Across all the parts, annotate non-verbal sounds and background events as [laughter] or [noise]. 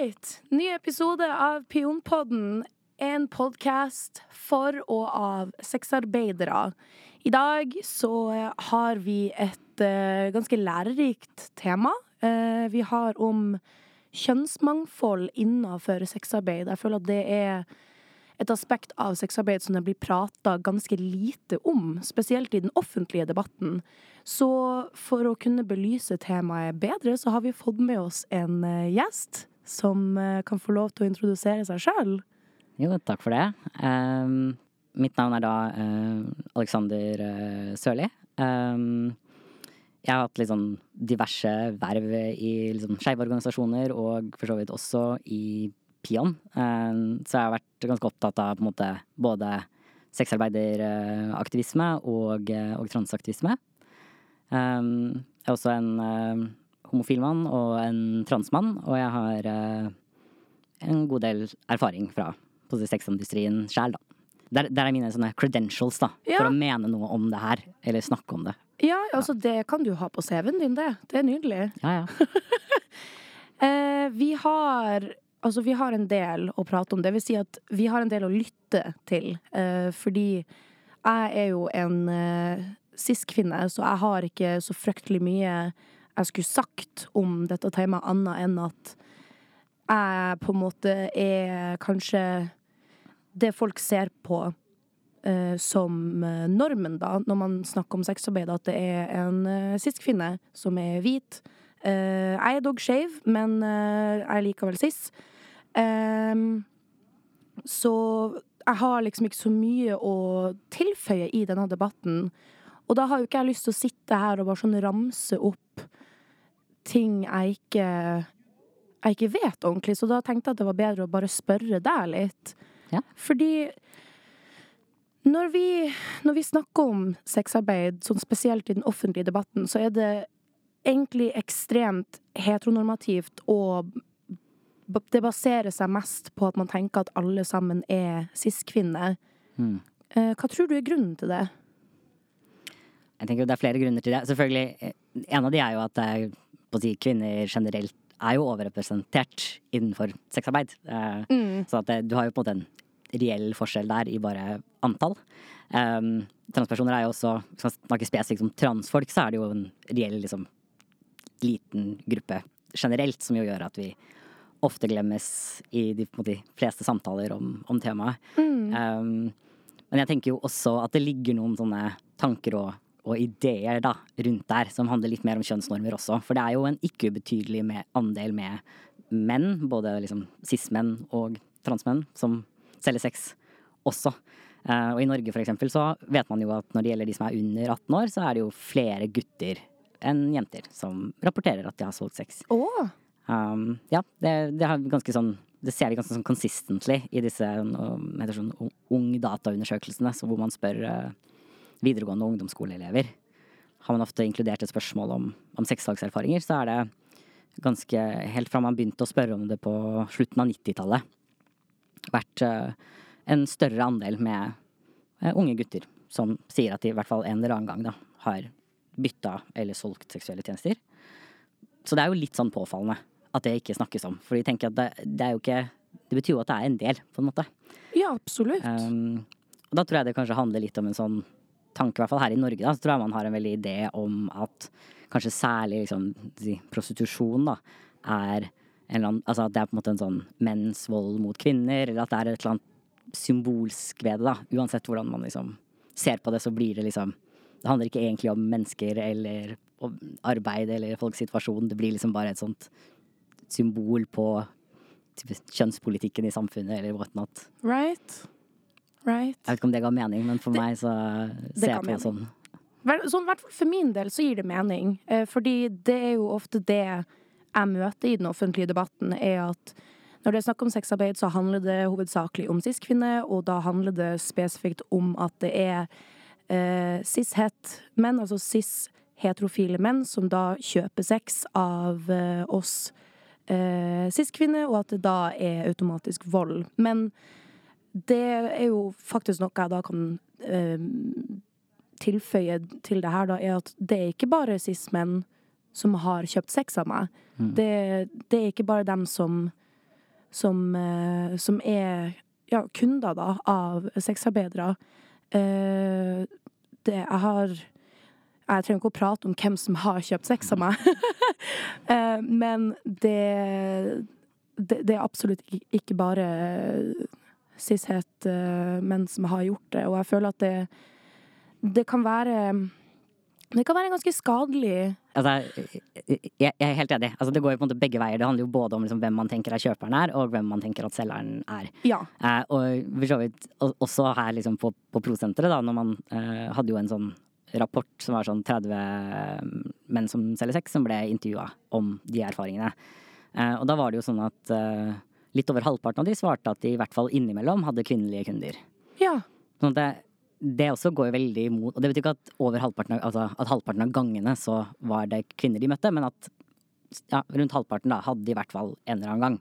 right. Ny episode av Pionpodden. En podkast for og av sexarbeidere. I dag så har vi et uh, ganske lærerikt tema. Uh, vi har om kjønnsmangfold innenfor sexarbeid. Jeg føler at det er et aspekt av sexarbeid som det blir prata ganske lite om, spesielt i den offentlige debatten. Så for å kunne belyse temaet bedre, så har vi fått med oss en uh, gjest som kan få lov til å introdusere seg sjøl. Jo, takk for det. Um, mitt navn er da uh, Alexander uh, Sørli. Um, jeg har hatt litt sånn diverse verv i liksom, skeive organisasjoner, og for så vidt også i Pion. Um, så jeg har vært ganske opptatt av på en måte både sexarbeideraktivisme og, og transaktivisme. jeg er også en homofil mann og en transmann, og jeg har en god del erfaring fra sexindustrien sjæl, da. Der, der, er mine sånne credentials, da, ja. for å mene noe om det her, eller snakke om det. Ja, altså ja. det kan du ha på CV-en din, det. Det er nydelig. Ja, ja. [laughs] eh, vi har Altså, vi har en del å prate om. Det vil si at vi har en del å lytte til. Eh, fordi jeg er jo en eh, cis-kvinne, så jeg har ikke så fryktelig mye jeg skulle sagt om dette temaet, annet enn at jeg på en måte er kanskje det folk ser på uh, som eh, normen, da, når man snakker om sexarbeid, at det er en uh, cis-kvinne som er hvit. Uh, jeg er dog skeiv, men uh, jeg er likevel cis. Um, så jeg har liksom ikke så mye å tilføye i denne debatten. Og da har jo ikke jeg lyst til å sitte her og bare sånn ramse opp ting jeg ikke jeg ikke vet ordentlig, så da tenkte jeg at det var bedre å bare spørre deg litt. Ja. Fordi når vi, når vi snakker om sexarbeid, sånn spesielt i den offentlige debatten, så er det egentlig ekstremt heteronormativt og det baserer seg mest på at man tenker at alle sammen er cis-kvinner. Mm. Hva tror du er grunnen til det? Jeg tenker Det er flere grunner til det. Selvfølgelig, eh, En av de er jo at det er, si, kvinner generelt er jo overrepresentert innenfor sexarbeid. Eh, mm. Så at det, du har jo på en måte en reell forskjell der i bare antall. Um, transpersoner er jo også Hvis man snakker spesifikt om transfolk, så er det jo en reell liksom, liten gruppe generelt, som jo gjør at vi ofte glemmes i de, de fleste samtaler om, om temaet. Mm. Um, men jeg tenker jo også at det ligger noen sånne tanker og, og, ideer da, rundt der som handler litt mer om kjønnsnormer også. For det er jo en ikke ubetydelig med, andel med menn, både liksom cis-menn og transmenn, som selger sex også. Uh, og i Norge for eksempel så vet man jo at når det gjelder de som er under 18 år, så er det jo flere gutter enn jenter som rapporterer at de har solgt sex. Oh. Um, ja, det, det, ganske sånn det ser vi ganske sånn consistently i disse heter sånn ung dataundersøkelsene, så hvor man spør uh, videregående og ungdomsskoleelever. Har man ofte inkludert et spørsmål om, om sexsalgserfaringer, så er det ganske Helt fra man begynte å spørre om det på slutten av 90-tallet, vært eh, en større andel med eh, unge gutter som sier at de i hvert fall en eller annen gang da, har bytta eller solgt seksuelle tjenester. Så det er jo litt sånn påfallende at det ikke snakkes om. For de tenker at det, det er jo ikke Det betyr jo at det er en del, på en måte. Ja, absolutt. Um, og da tror jeg det kanskje handler litt om en sånn tanke, i hvert fall her i Norge, da, så tror jeg man har en veldig idé om at kanskje særlig liksom, prostitusjon da, er annen, altså at det er på en måte en sånn menns vold mot kvinner, eller at det er et eller annet symbolsk ved det, da. Uansett hvordan man liksom ser på det, så blir det liksom Det handler ikke egentlig om mennesker eller arbeid eller folks situasjon. Det blir liksom bare et sånt symbol på typ, kjønnspolitikken i samfunnet eller whatnot. Right. Right. Jeg vet ikke om det ga mening, men for det, meg så ser jeg på det sånn. Sånn, for min del så gir det mening, eh, fordi det er jo ofte det jeg møter i den offentlige debatten, er at når det er snakk om sexarbeid, så handler det hovedsakelig om cis-kvinner, og da handler det spesifikt om at det er eh, cis-het-menn, altså cis-heterofile menn, som da kjøper sex av eh, oss eh, cis-kvinner, og at det da er automatisk vold. Men det er jo faktisk noe jeg da kan eh, tilføye til det her, da, er at det er ikke bare cis-menn som har kjøpt sex av meg. Mm. Det, det, er ikke bare dem som som, eh, som er ja, kunder da, av sexarbeidere. Eh, det jeg har Jeg trenger ikke å prate om hvem som har kjøpt sex av meg, [laughs] eh, men det, det, det er absolutt ikke bare cishet uh, menn som har gjort det, og jeg føler at det, det kan være det kan være ganske skadelig. Altså, jeg, er helt enig. Altså, det går jo på en måte begge veier. Det handler jo både om liksom, hvem man tenker at kjøperen er, og hvem man tenker at selgeren er. Ja. Eh, og for så vidt også her liksom, på, på Prosenteret, da, når man eh, hadde jo en sånn rapport som var sånn 30 menn som selger sex, som ble intervjua om de erfaringene. Eh, og da var det jo sånn at eh, litt over halvparten av de svarte at de i hvert fall innimellom hadde kvinnelige kunder. Ja. Sånn at det, det også går veldig imot Og det betyr ikke at over halvparten av, altså, at halvparten av gangene så var det kvinner de møtte, men at ja, rundt halvparten da hadde de i hvert fall en eller annen gang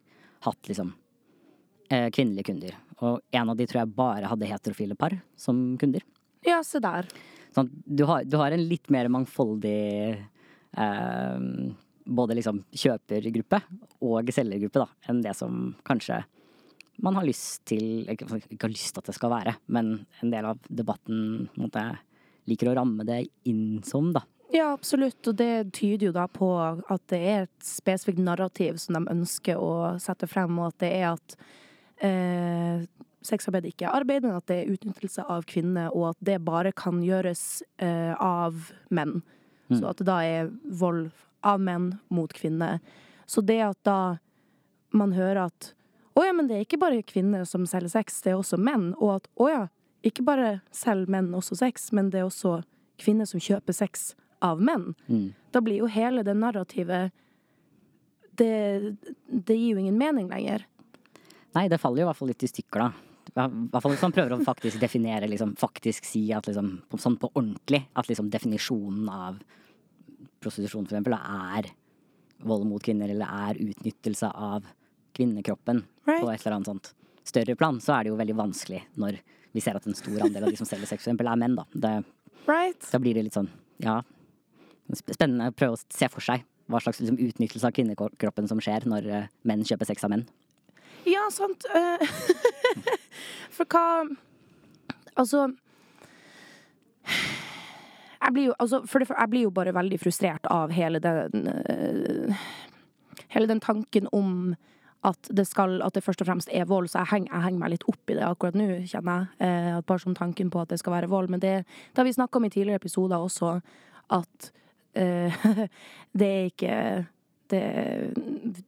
hatt liksom eh, kvinnelige kunder. Og en av de tror jeg bare hadde heterofile par som kunder. Ja, se der. Sånn du har, du har en litt mer mangfoldig eh, både liksom kjøpergruppe og selgergruppe, da, enn det som kanskje man har lyst til Ikke, ikke har lyst til at det skal være, men en del av debatten måte, liker å ramme det inn som, da. Ja, absolutt, og det tyder jo da på at det er et spesifikt narrativ som de ønsker å sette frem, og at det er at eh, sexarbeid ikke er arbeid, men at det er utnyttelse av kvinner, og at det bare kan gjøres eh, av menn. Mm. Så at det da er vold av menn mot kvinner. Så det at da man hører at å ja, men det er ikke bare kvinner som selger sex, det er også menn. Og at å ja, ikke bare selger menn også sex, men det er også kvinner som kjøper sex av menn. Mm. Da blir jo hele det narrativet det, det, gir jo ingen mening lenger. Nei, det faller jo i hvert fall litt i stykker, da. I hvert fall hvis man prøver å faktisk definere, liksom, faktisk si at liksom, sånn på ordentlig, at liksom definisjonen av prostitusjon for eksempel er vold mot kvinner, eller er utnyttelse av kvinnekroppen right. på et eller annet sånt større plan, så er det jo veldig vanskelig når vi ser at en stor andel av de som selger sex, for eksempel, er menn, da. Det, right. Da blir det litt sånn, ja Spennende å prøve å se for seg hva slags liksom, utnyttelse av kvinnekroppen som skjer når uh, menn kjøper sex av menn. Ja, sant. Uh, [laughs] for hva Altså jeg blir jo, altså, for det, jeg blir jo bare veldig frustrert av hele den uh, Hele den tanken om at det, skal, at det først og fremst er vold, så jeg henger, jeg henger meg litt opp i det akkurat nå, kjenner jeg. Eh, bare som tanken på at det skal være vold. Men det, det har vi snakka om i tidligere episoder også, at eh, [laughs] det er ikke det,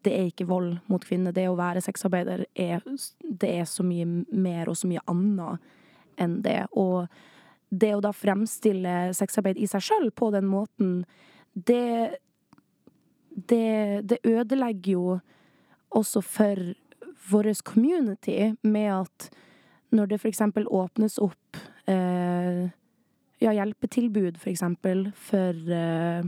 det, er ikke vold mot kvinner. Det å være sexarbeider er, det er så mye mer og så mye annet enn det. Og det å da fremstille sexarbeid i seg sjøl på den måten, det, det, det ødelegger jo også for vår community med at når det f.eks. åpnes opp eh, ja, hjelpetilbud, for eksempel, for, eh,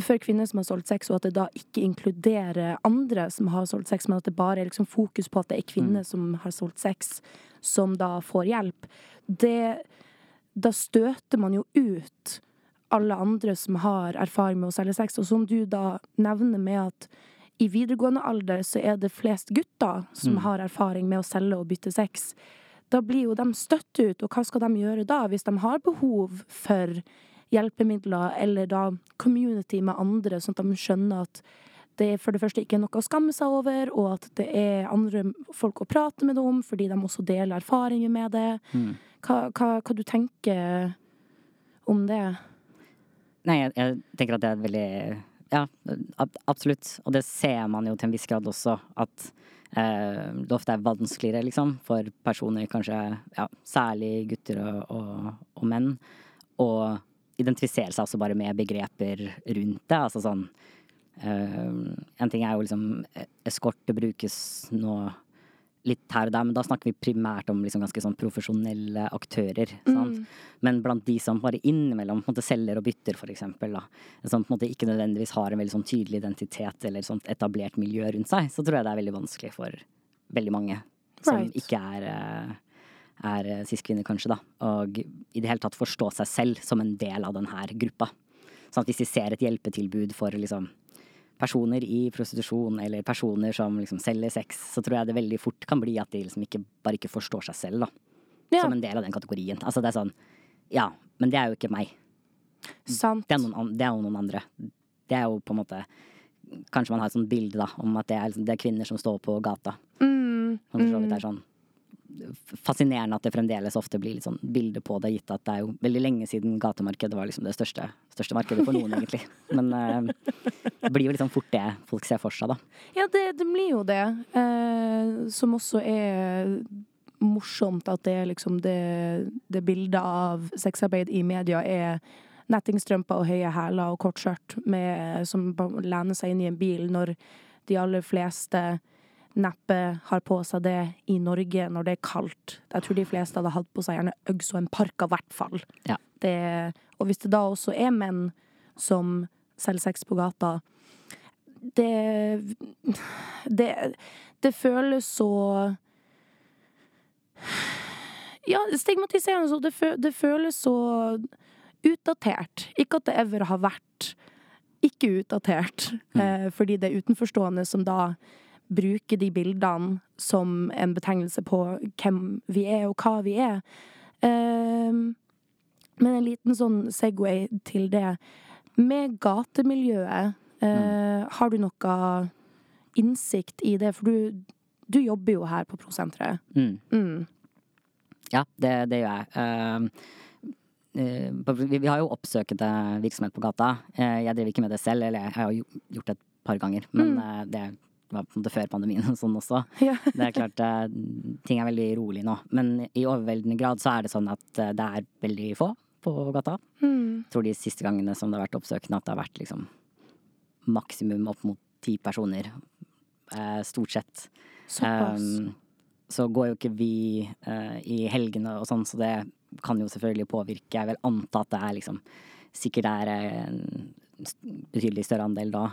for kvinner som har solgt sex, og at det da ikke inkluderer andre som har solgt sex, men at det bare er liksom fokus på at det er kvinner mm. som har solgt sex, som da får hjelp, det Da støter man jo ut alle andre som har erfaring med å selge sex, og som du da nevner med at i videregående alder så er det flest gutter som mm. har erfaring med å selge og bytte sex. Da blir jo de støtt ut, og hva skal de gjøre da, hvis de har behov for hjelpemidler, eller da community med andre, sånn at de skjønner at det for det første ikke er noe å skamme seg over, og at det er andre folk å prate med om, fordi de også deler erfaringer med det. Mm. Hva, hva, hva, du tenker om det? Nei, jeg, jeg tenker at det er veldig ja, absolutt. Og det ser man jo til en viss grad også, at eh, det ofte er vanskeligere, liksom, for personer, kanskje ja, særlig gutter og, og, og, menn, å identifisere seg også bare med begreper rundt det. Altså sånn En ting er jo liksom Eskorte brukes nå litt her og der, men da snakker vi primært om liksom ganske sånn profesjonelle aktører. Mm. Men blant de som bare innimellom måte, selger og bytter, da, som på en måte ikke nødvendigvis har en veldig sånn tydelig identitet eller sånt etablert miljø rundt seg, så tror jeg det er veldig vanskelig for veldig mange som right. ikke er, eh, er eh, cis-kvinner, kanskje, da. Og i det hele tatt forstå seg selv som en del av denne gruppa. Sånn at hvis de ser et hjelpetilbud for liksom personer i prostitusjon, eller personer som liksom selger sex, så tror jeg det veldig fort kan bli at de liksom ikke, bare ikke forstår seg selv, da. Ja. Som en del av den kategorien. Altså det er sånn Ja, men det er jo ikke meg. Sant. Det er, noen, det er jo noen andre. Det er jo på en måte Kanskje man har et sånt bilde da om at det er, liksom, det er kvinner som står på gata. Mm, Som for så vidt er sånn fascinerende at det fremdeles ofte blir litt sånn bilde på det, gitt at det er jo veldig lenge siden gatemarkedet var liksom det største, største markedet for noen, egentlig. Men eh, det blir jo liksom fort det folk ser for seg, da. Ja, det, det blir jo det. Eh, som også er morsomt at det er liksom det, det bildet av sexarbeid i media er nettingstrømper og høye hæler og kort skjørt som lener seg inn i en bil, når de aller fleste neppe har på seg det i Norge når det er kaldt. Jeg tror de fleste hadde hatt på seg gjerne Uggs og en parka, i hvert fall. Ja. Det, og hvis det da også er menn som selger sex på gata, det Det, det føles så Ja, stigmatiserende så det, fø, det føles så utdatert. Ikke at det ever har vært ikke utdatert, eh, fordi det er utenforstående som da bruker de bildene som en betegnelse på hvem vi er og hva vi er. Eh, men en liten sånn Segway til det. Med gatemiljøet, eh, har du noe innsikt i det? For du, du jobber jo her på Prosenteret. Mm. Mm. Ja, det, det gjør jeg. Eh, eh, vi, vi har jo oppsøkende virksomhet på gata. Eh, jeg driver ikke med det selv, eller jeg har jo gjort det et par ganger, men det det var på en måte før pandemien og sånn også. [laughs] Ja. Det er klart, eh, ting er veldig rolig nå, men i overveldende grad så er det sånn at eh, det er veldig få på gata. Mm. Jeg tror de siste gangene som det har vært oppsøkende, at det har vært liksom maksimum opp mot ti personer. Eh, stort sett. Såpass. Um, så går jo ikke vi uh, i helgene og sånn, så det kan jo selvfølgelig påvirke. Jeg vil anta at det er liksom Sikkert det er en betydelig større andel da.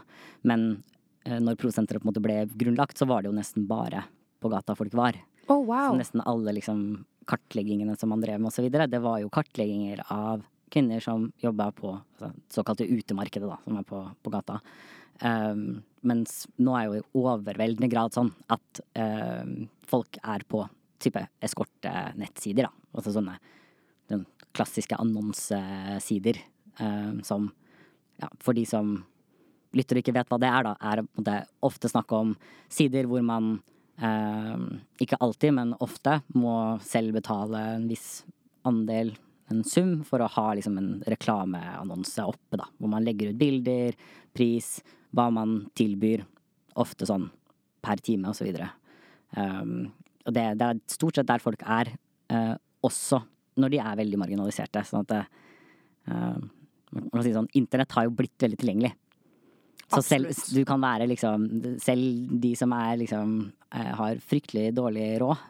Men når prosenteret på en måte ble grunnlagt, så var det jo nesten bare på gata folk var. oh, wow. Så nesten alle liksom kartleggingene som man drev med osv., det var jo kartlegginger av kvinner som jobba på altså, såkalte utemarkedet, da, som er på, på gata. Um, mens nå er jo i overveldende grad sånn at um, folk er på type eskortenettsider, da. Altså sånne klassiske annonsesider um, som ja, for de som lytter og ikke vet hva det er, da, er det ofte snakk om sider hvor man eh, ikke alltid, men ofte må selv betale en viss andel, en sum, for å ha liksom en reklameannonse oppe, da. Hvor man legger ut bilder, pris, hva man tilbyr. Ofte sånn per time, og så videre. Um, og det, det er stort sett der folk er, uh, også når de er veldig marginaliserte. Sånn at eh, man kan si sånn, internett har jo blitt veldig tilgjengelig. Så selv, du kan være liksom Selv de som er liksom eh, har fryktelig dårlig råd.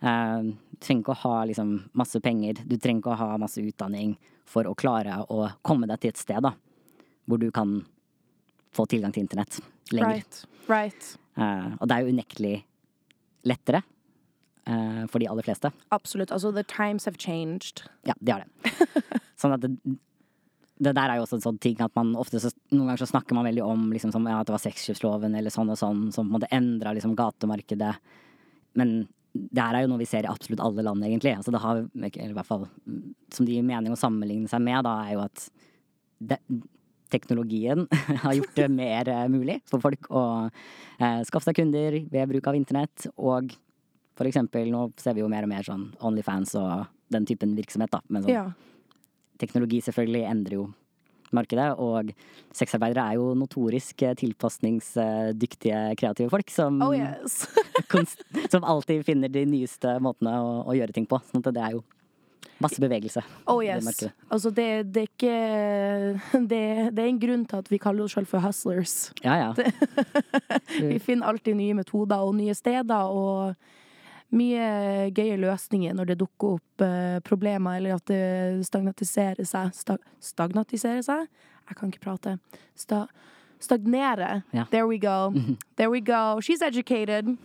Eh, du trenger ikke å ha liksom masse penger, du trenger ikke å ha masse utdanning for å klare å komme deg til et sted da, hvor du kan få tilgang til internett lenger. Right. Right. Uh, og det er jo unektelig lettere eh, for de aller fleste. Absolutt. Altså, the times have changed. Ja, de har det. [laughs] sånn at det, det der er jo også en sånn ting at man ofte så, Noen ganger så snakker man veldig om liksom, som, ja, at det var sexkjøpsloven eller sånn og sånn som på en måte endra liksom, gatemarkedet. Men det her er jo noe vi ser i absolutt alle land, egentlig. Altså, det har, eller i hvert fall som de gir mening å sammenligne seg med, da, er jo at det, teknologien [laughs] har gjort det [laughs] mer eh, mulig for folk å eh, skaffe seg kunder ved bruk av internett. Og for eksempel, nå ser vi jo mer og mer sånn Onlyfans og den typen virksomhet, da. Men sånn, Ja. Teknologi selvfølgelig endrer jo markedet, og sexarbeidere er jo notorisk eh, tilpasningsdyktige, kreative folk som, Oh yes. [laughs] som alltid finner de nyeste måtene å, å gjøre ting på. Sånn at det er jo masse bevegelse. Oh i det. Altså, det, det er ikke det er en grunn til at vi kaller oss selv for hustlers. Ja, ja. [laughs] Vi finner alltid nye metoder og nye steder og mye gøye løsninger når det dukker opp eh, problemer, eller at det stagnatiserer seg. Stag, stagnatiserer seg? Jeg kan ikke prate. Sta, stagnere. Ja. There we go. There we go. She's educated.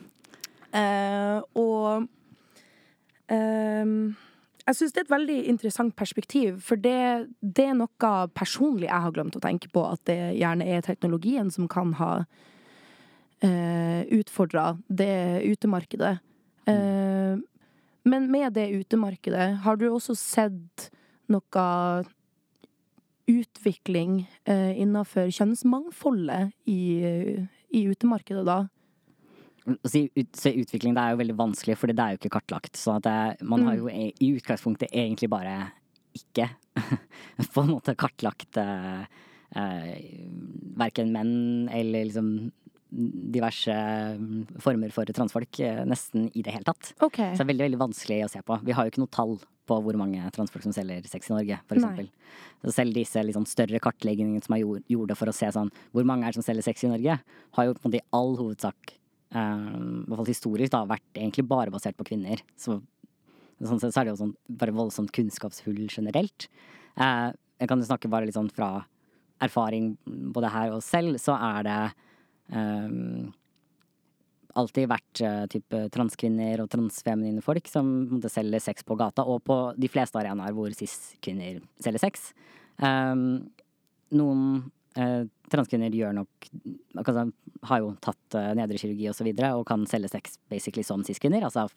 Eh, og eh, Jeg syns det er et veldig interessant perspektiv, for det, det, er noe personlig jeg har glemt å tenke på, at det gjerne er teknologien som kan ha eh, utfordra det utemarkedet. Mm. Men med det utemarkedet, har du også sett noe utvikling eh, innenfor kjønnsmangfoldet i, i utemarkedet da? Å si ut, utvikling, det er jo veldig vanskelig, for det er jo ikke kartlagt. Så det, man har jo mm. e, i utgangspunktet egentlig bare ikke [laughs] på en måte kartlagt eh, eh, verken menn eller liksom diverse mm, former for transfolk eh, nesten i det hele tatt. Okay. Så det er veldig, veldig vanskelig å se på. Vi har jo ikke noe tall på hvor mange transfolk som selger sex i Norge, for eksempel. Så selv disse liksom, større kartleggingene som er gjorde for å se sånn hvor mange er det som selger sex i Norge, har jo på en måte i all hovedsak Uh, I hvert fall historisk, da, vært egentlig bare basert på kvinner. Så, sånn sett så er det jo sånn bare voldsomt kunnskapshull generelt. Uh, jeg kan jo snakke bare litt sånn fra erfaring både her og selv, så er det um, alltid vært uh, type transkvinner og transfeminine folk som måtte selge sex på gata, og på de fleste arenaer hvor cis-kvinner selger sex. Um, noen uh, transkvinner gjør nok altså, Har jo tatt uh, nedrekirurgi og så videre og kan selge sex basically som cis-kvinner. Altså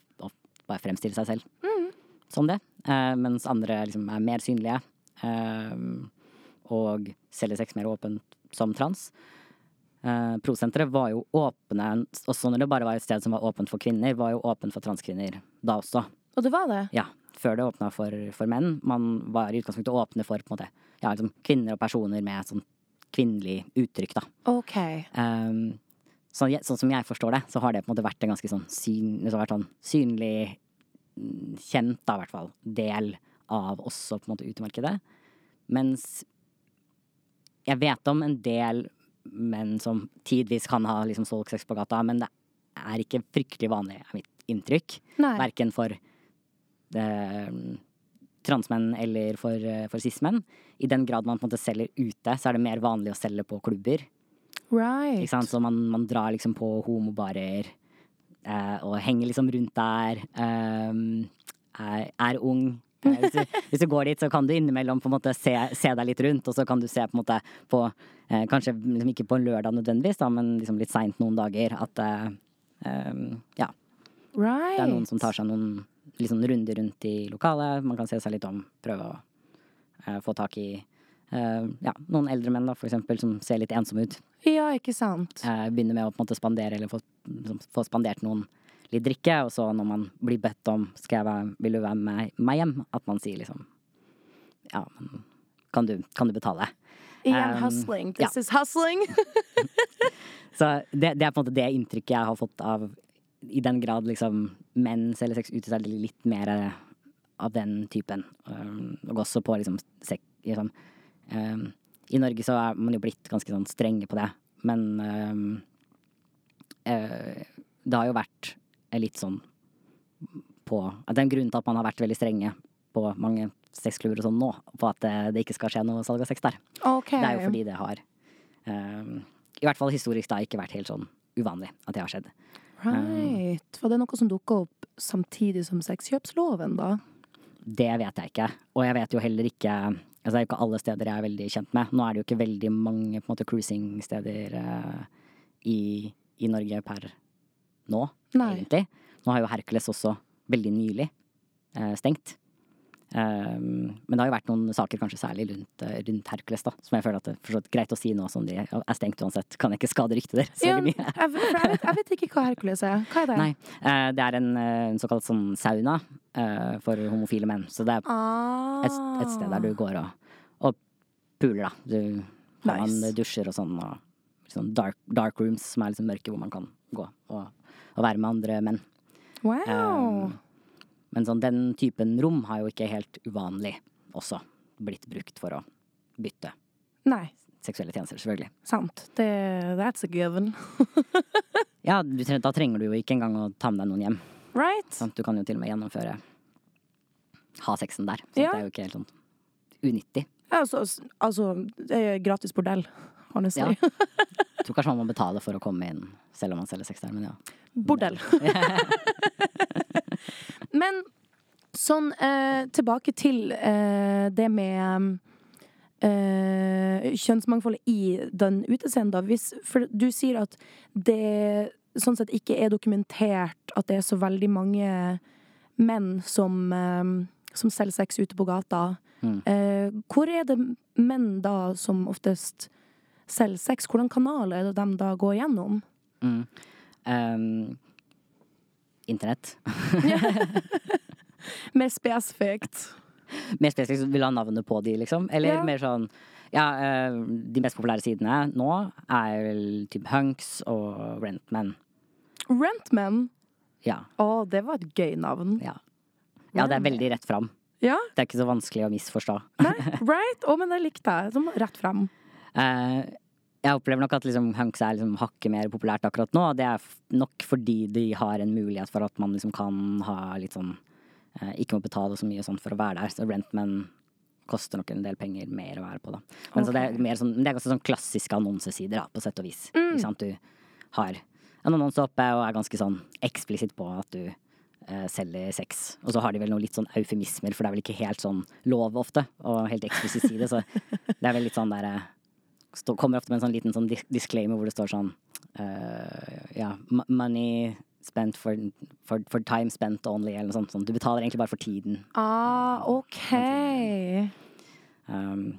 bare fremstille seg selv mm. som det. Uh, mens andre liksom er mer synlige uh, og selger sex mer åpent som trans. Uh, Prosenteret var jo åpne, også når det bare var et sted som var åpent for kvinner, var jo åpent for transkvinner da også. Og det var det? Ja. Før det åpna for, for, menn. Man var i utgangspunktet åpne for på en måte, ja, liksom, kvinner og personer med sånn kvinnelig uttrykk, da. Ok. Um, så, sånn som jeg forstår det, så har det på en måte vært en ganske sånn, syn, sånn synlig, mm, kjent da, i hvert fall, del av også på en måte utemarkedet. Mens jeg vet om en del menn som tidvis kan ha liksom solgt sex på gata, men det er ikke fryktelig vanlig, er mitt inntrykk. Verken for det, transmenn eller for, eh, for cis-menn. I den grad man på en måte selger ute, så er det mer vanlig å selge på klubber. Right. Så man, man drar liksom på homobarer eh, og henger liksom rundt der. Um, er, er, ung. Eh, hvis, du, hvis, du, går dit, så kan du innimellom på en måte se, se, deg litt rundt, og så kan du se på en måte på eh, Kanskje liksom ikke på en lørdag nødvendigvis, da, men liksom litt seint noen dager at eh, um, Ja. Right. Det er noen som tar seg noen liksom, runder rundt i lokalet. Man kan se seg litt om, prøve å eh, få tak i uh, ja, noen eldre menn, da, for eksempel, som ser litt ensomme ut. Ja, ikke sant. Uh, begynner med å på en måte spandere, eller få, liksom, få spandert noen litt drikke, og så når man blir bedt om skal jeg være, vil du være med meg hjem, at man sier liksom ja, kan du, kan du betale? Igjen um, hustling. This ja. is hustling. [laughs] så det, det, er på en måte det inntrykket jeg har fått av i den grad liksom menn selger sex ute, så er det litt mer av den typen. Um, og også på liksom, sek, liksom um, I Norge så er man jo blitt ganske sånn strenge på det, men uh, det har jo vært litt sånn på det er en grunn til at man har vært veldig strenge på mange sexklubber og sånn nå, på at det, det, ikke skal skje noe salg av sex der. Okay. Det er jo fordi det har I hvert fall historisk da ikke vært helt sånn uvanlig at det har skjedd. Right. Var det noe som dukka opp samtidig som sexkjøpsloven, da? Det vet jeg ikke. Og jeg vet jo heller ikke altså Det er jo ikke alle steder jeg er veldig kjent med. Nå er det jo ikke veldig mange på en måte cruisingsteder uh, i, i, Norge per nå, Nei. egentlig. Nå har jo Hercules også veldig nylig uh, stengt. Um, men det har jo vært noen saker, kanskje særlig rundt, uh, rundt Hercules, da, som jeg føler at det er greit å si nå som de er stengt uansett. Kan jeg ikke skade ryktet deres ja, jeg, jeg, vet, jeg, vet, ikke hva Hercules er. Hva er det? Nei, uh, det er en, uh, en såkalt sånn sauna for homofile menn. Så det er ah. et, et, sted der du går og, og puler, da. Du nice. man dusjer og sånn, og sånn dark, dark, rooms som er liksom mørke, hvor man kan gå og, og være med andre menn. Wow. Um, men sånn, den typen rom har jo ikke helt uvanlig også blitt brukt for å bytte Nei. seksuelle tjenester, selvfølgelig. Sant. Det, that's a given. [laughs] ja, du, da trenger du jo ikke engang å ta med deg noen hjem. Right. Sånn, du kan jo til og med gjennomføre ha sexen der. Så ja. det er jo ikke helt sånn unyttig. Ja, altså, altså det gratis bordell, honestly. Ja. Jeg [laughs] tror kanskje man må betale for å komme inn selv om man selger sex der, men ja. Bordell. [laughs] Men Sånn, eh, tilbake til eh, det med eh, kjønnsmangfoldet i den utescenen, da. Hvis, for du sier at det sånn sett ikke er dokumentert at det er så veldig mange menn som, eh, som selger sex ute på gata. Mm. Eh, hvor er det menn da som oftest selger sex? Hvordan kanal er det de da går gjennom? Mm. Um, internett. [laughs] Mer spesifikt. mer spesifikt vil ha navnet på de, liksom? Eller Ja. mer sånn Ja, uh, de mest populære sidene nå er vel typ Hunks og Rentman. Rentman. Ja. Å, det var et gøy navn. Ja. ja, det er veldig rett fram. Ja, Det er ikke så vanskelig å misforstå. nei, right? Å, men det likte jeg. Rett frem. Eh, jeg opplever nok at liksom Hunks er liksom hakket mer populært akkurat nå. Det er nok fordi de har en mulighet for at man liksom kan ha litt sånn eh, Ikke må betale så mye sånn for å være der. Så Rentman koster nok en del penger mer å være på, da. Men så det er mer sånn, det er sånn klassiske annonsesider, da, på sett og vis. Sant? Du har en annonse oppe og er ganske sånn eksplisitt på at du eh, selger sex. Og så har de vel noe litt sånn eufemismer, for det er vel ikke helt sånn lov ofte å helt eksplisitt si det. Så [laughs] det er vel litt sånn derre stå- Kommer ofte med en sånn liten sånn disclaimer hvor det står sånn uh, Ja, money spent for, for, for time spent only, eller noe sånt. Sånn. Du betaler egentlig bare for tiden. Ah, OK. Um,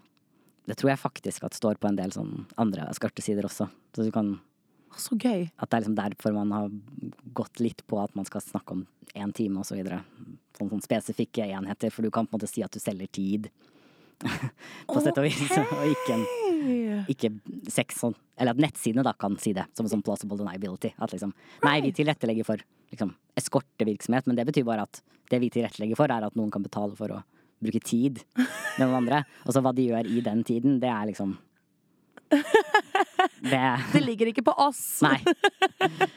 det tror jeg faktisk at står på en del sånn andre skartesider også. Så du kan Så gøy. At det er liksom derfor man har gått litt på at man skal snakke om én time og så videre. Sånn, sånn spesifikke enheter, for du kan på en måte si at du selger tid. [laughs] på sett og vis. Og ikke, en, ikke sex sånn. Eller at nettsidene da kan si det, som sånn plausible deniability. At liksom Nei, vi tilrettelegger for liksom eskortevirksomhet, men det betyr bare at det vi tilrettelegger for, er at noen kan betale for å bruke tid med noen andre. Og så hva de gjør i den tiden, det er liksom Det Det ligger ikke på oss. Nei.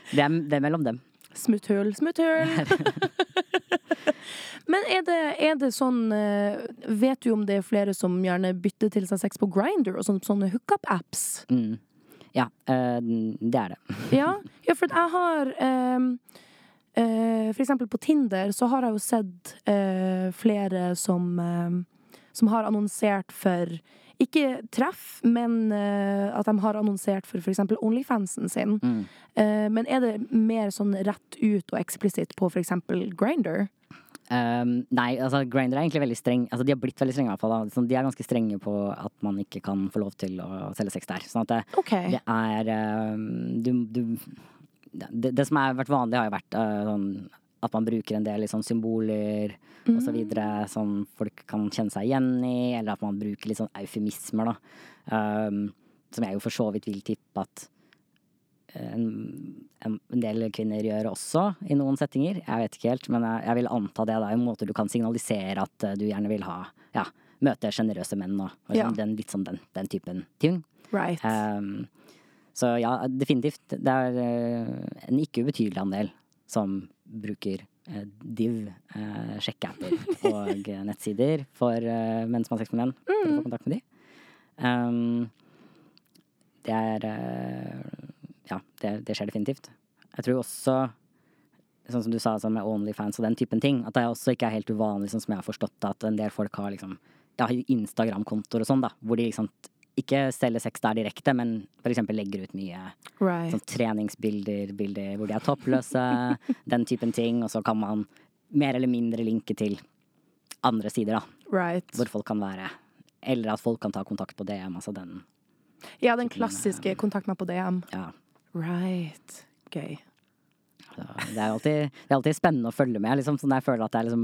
Det er, det er mellom dem. Smutthull, smutthull. [laughs] Men er det, er det sånn eh, Vet du om det er flere som gjerne bytter til seg sex på Grinder og sånne, sånne hookup-apps? Mm. Ja, øh, det er det. [laughs] Ja, ja for jeg har øh, øh, For eksempel på Tinder så har jeg jo sett flere som ehm, Som har annonsert for ikke treff, men at de har annonsert for f.eks. Onlyfansen sin. Mm. Men er det mer sånn rett ut og eksplisitt på f.eks. Grinder? Um, nei, altså Grindr er egentlig veldig streng. Altså De har blitt veldig strenge, i hvert fall. Sånn, de er ganske strenge på at man ikke kan få lov til å selge sex der. Sånn at det, okay. det er um, du, du, det, det som har vært vanlig, har jo vært uh, sånn at man bruker en del liksom, symboler så videre som folk kan kjenne seg igjen i, eller at man bruker litt sånn eufemismer, da. Um, som jeg jo for så vidt vil tippe at en, en del kvinner gjør også i noen settinger. Jeg vet ikke helt, men jeg, jeg vil anta det. da, En måte du kan signalisere at eh, du gjerne vil ha ja, møte sjenerøse menn og, og Ja. sånn, den, litt sånn den, den typen ting. Right. Um, så ja, definitivt. Det er eh, en ikke ubetydelig andel som bruker uh, div, uh, sjekkeapper [laughs] og nettsider for uh, menn som har sex med menn, for å få kontakt med de. Um, det er Ja, det, det skjer definitivt. Jeg tror også, sånn som du sa sånn med Onlyfans og den typen ting, at det også ikke er helt uvanlig, sånn som jeg har forstått det, at en del folk har liksom ja, Instagram-kontoer og sånn, da, hvor de liksom ikke selger sex der direkte, men eksempel legger ut mye right. sånn treningsbilder, bilder hvor de er toppløse, [laughs] den typen ting, og så kan man mer eller mindre linke til andre sider, da, right. hvor folk kan være. Eller at folk kan ta kontakt på DM, altså den, Ja, den klassiske 'kontakt meg på DM'. ja. Right. Gøy. Så det er alltid, det er alltid spennende å følge med, liksom, sånn jeg føler at det er liksom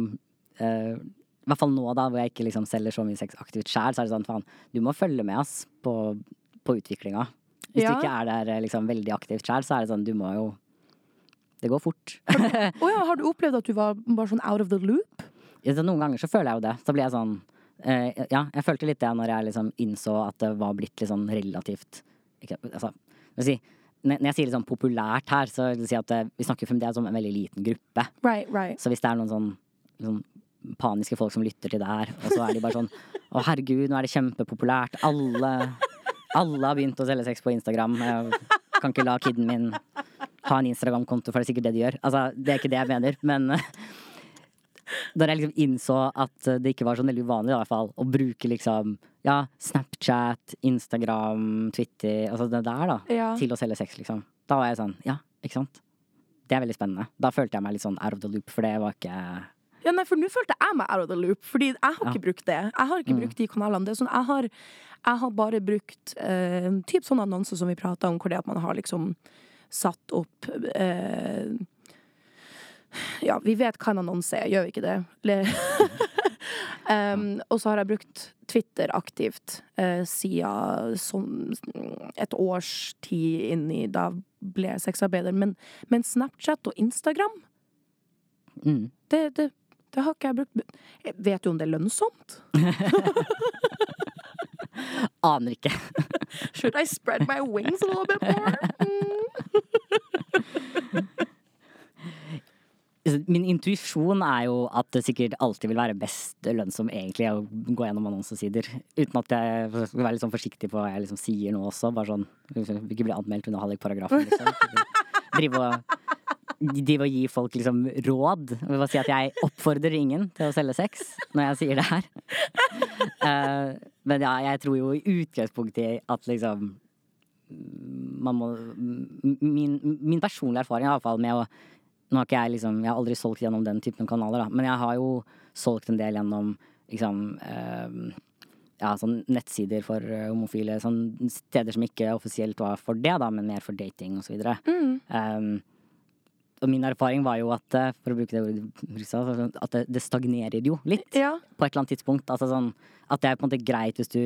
uh, I hvert fall nå, da, hvor jeg ikke liksom selger så mye sex aktivt sjæl, så er det sånn faen, du må følge med oss på, på utviklinga. Hvis Ja. du ikke er der eh, liksom veldig aktivt sjæl, så er det sånn, du må jo Det går fort. [laughs] Å ja, har du opplevd at du var bare sånn out of the loop? Ja, Noen ganger så føler jeg jo det. Så blir jeg sånn uh, Ja, jeg følte litt det når jeg liksom innså at det var blitt litt sånn relativt ikke, altså, si, når jeg sier litt sånn populært her, så vil jeg si at eh, vi snakker fremdeles om en veldig liten gruppe. Right, right. Så hvis det er noen sånn, sånn paniske folk som lytter til det her, og så er de bare sånn [laughs] Å, herregud, nå er det kjempepopulært. Alle, alle har begynt å selge sex på Instagram. Jeg kan ikke la kiden min ha en Instagram-konto, for det er sikkert det de gjør. Altså, det er ikke det jeg mener, men [laughs] da jeg liksom innså at det ikke var sånn veldig uvanlig i hvert fall, å bruke liksom ja, Snapchat, Instagram, Twitter, altså det der, da, Ja. til å selge sex, liksom. Da var jeg sånn, ja, ikke sant. Det er veldig spennende. Da følte jeg meg litt sånn out of the loop, for det var ikke Ja, nei, for nå følte jeg meg out of the loop, fordi jeg har Ja. ikke brukt det. Jeg har ikke brukt de kanalene. Det er sånn, jeg har, jeg har bare brukt eh, typ sånne annonser som vi prata om, hvor det at man har liksom satt opp eh, Ja, vi vet hva en annonse er, gjør vi ikke det? Um, [laughs] og så har jeg brukt Twitter aktivt uh, siden sånn et års tid inni da ble jeg sexarbeider. Men, men Snapchat og Instagram mm. det, det, det har ikke jeg brukt. Jeg vet du om det er lønnsomt? [laughs] Aner ikke. Should I spread my wings a little bit more? Mm. [laughs] Min intuisjon er jo at det sikkert alltid vil være best lønnsom egentlig å gå gjennom annonsesider. Uten at jeg skal være litt sånn forsiktig på hva jeg liksom sier nå også. Bare sånn, ikke bli anmeldt under hallikparagrafen, liksom. Drive og, drive og gi folk liksom råd. Jeg vil bare si at jeg oppfordrer ingen til å selge sex når jeg sier det her. Uh, men ja, jeg tror jo i utgangspunktet at liksom man må Min, min personlige erfaring i hvert fall med å nå har ikke jeg liksom Jeg har aldri solgt gjennom den typen kanaler, da. Men jeg har jo solgt en del gjennom liksom eh, Ja, sånn nettsider for eh, homofile. Sånn steder som ikke offisielt var for det, da, men mer for dating og så videre. Um, og min erfaring var jo at, eh, for å bruke det ordet, Risa, at det, det stagnerer jo litt Ja. på et eller annet tidspunkt. Altså sånn at det er på en måte greit hvis du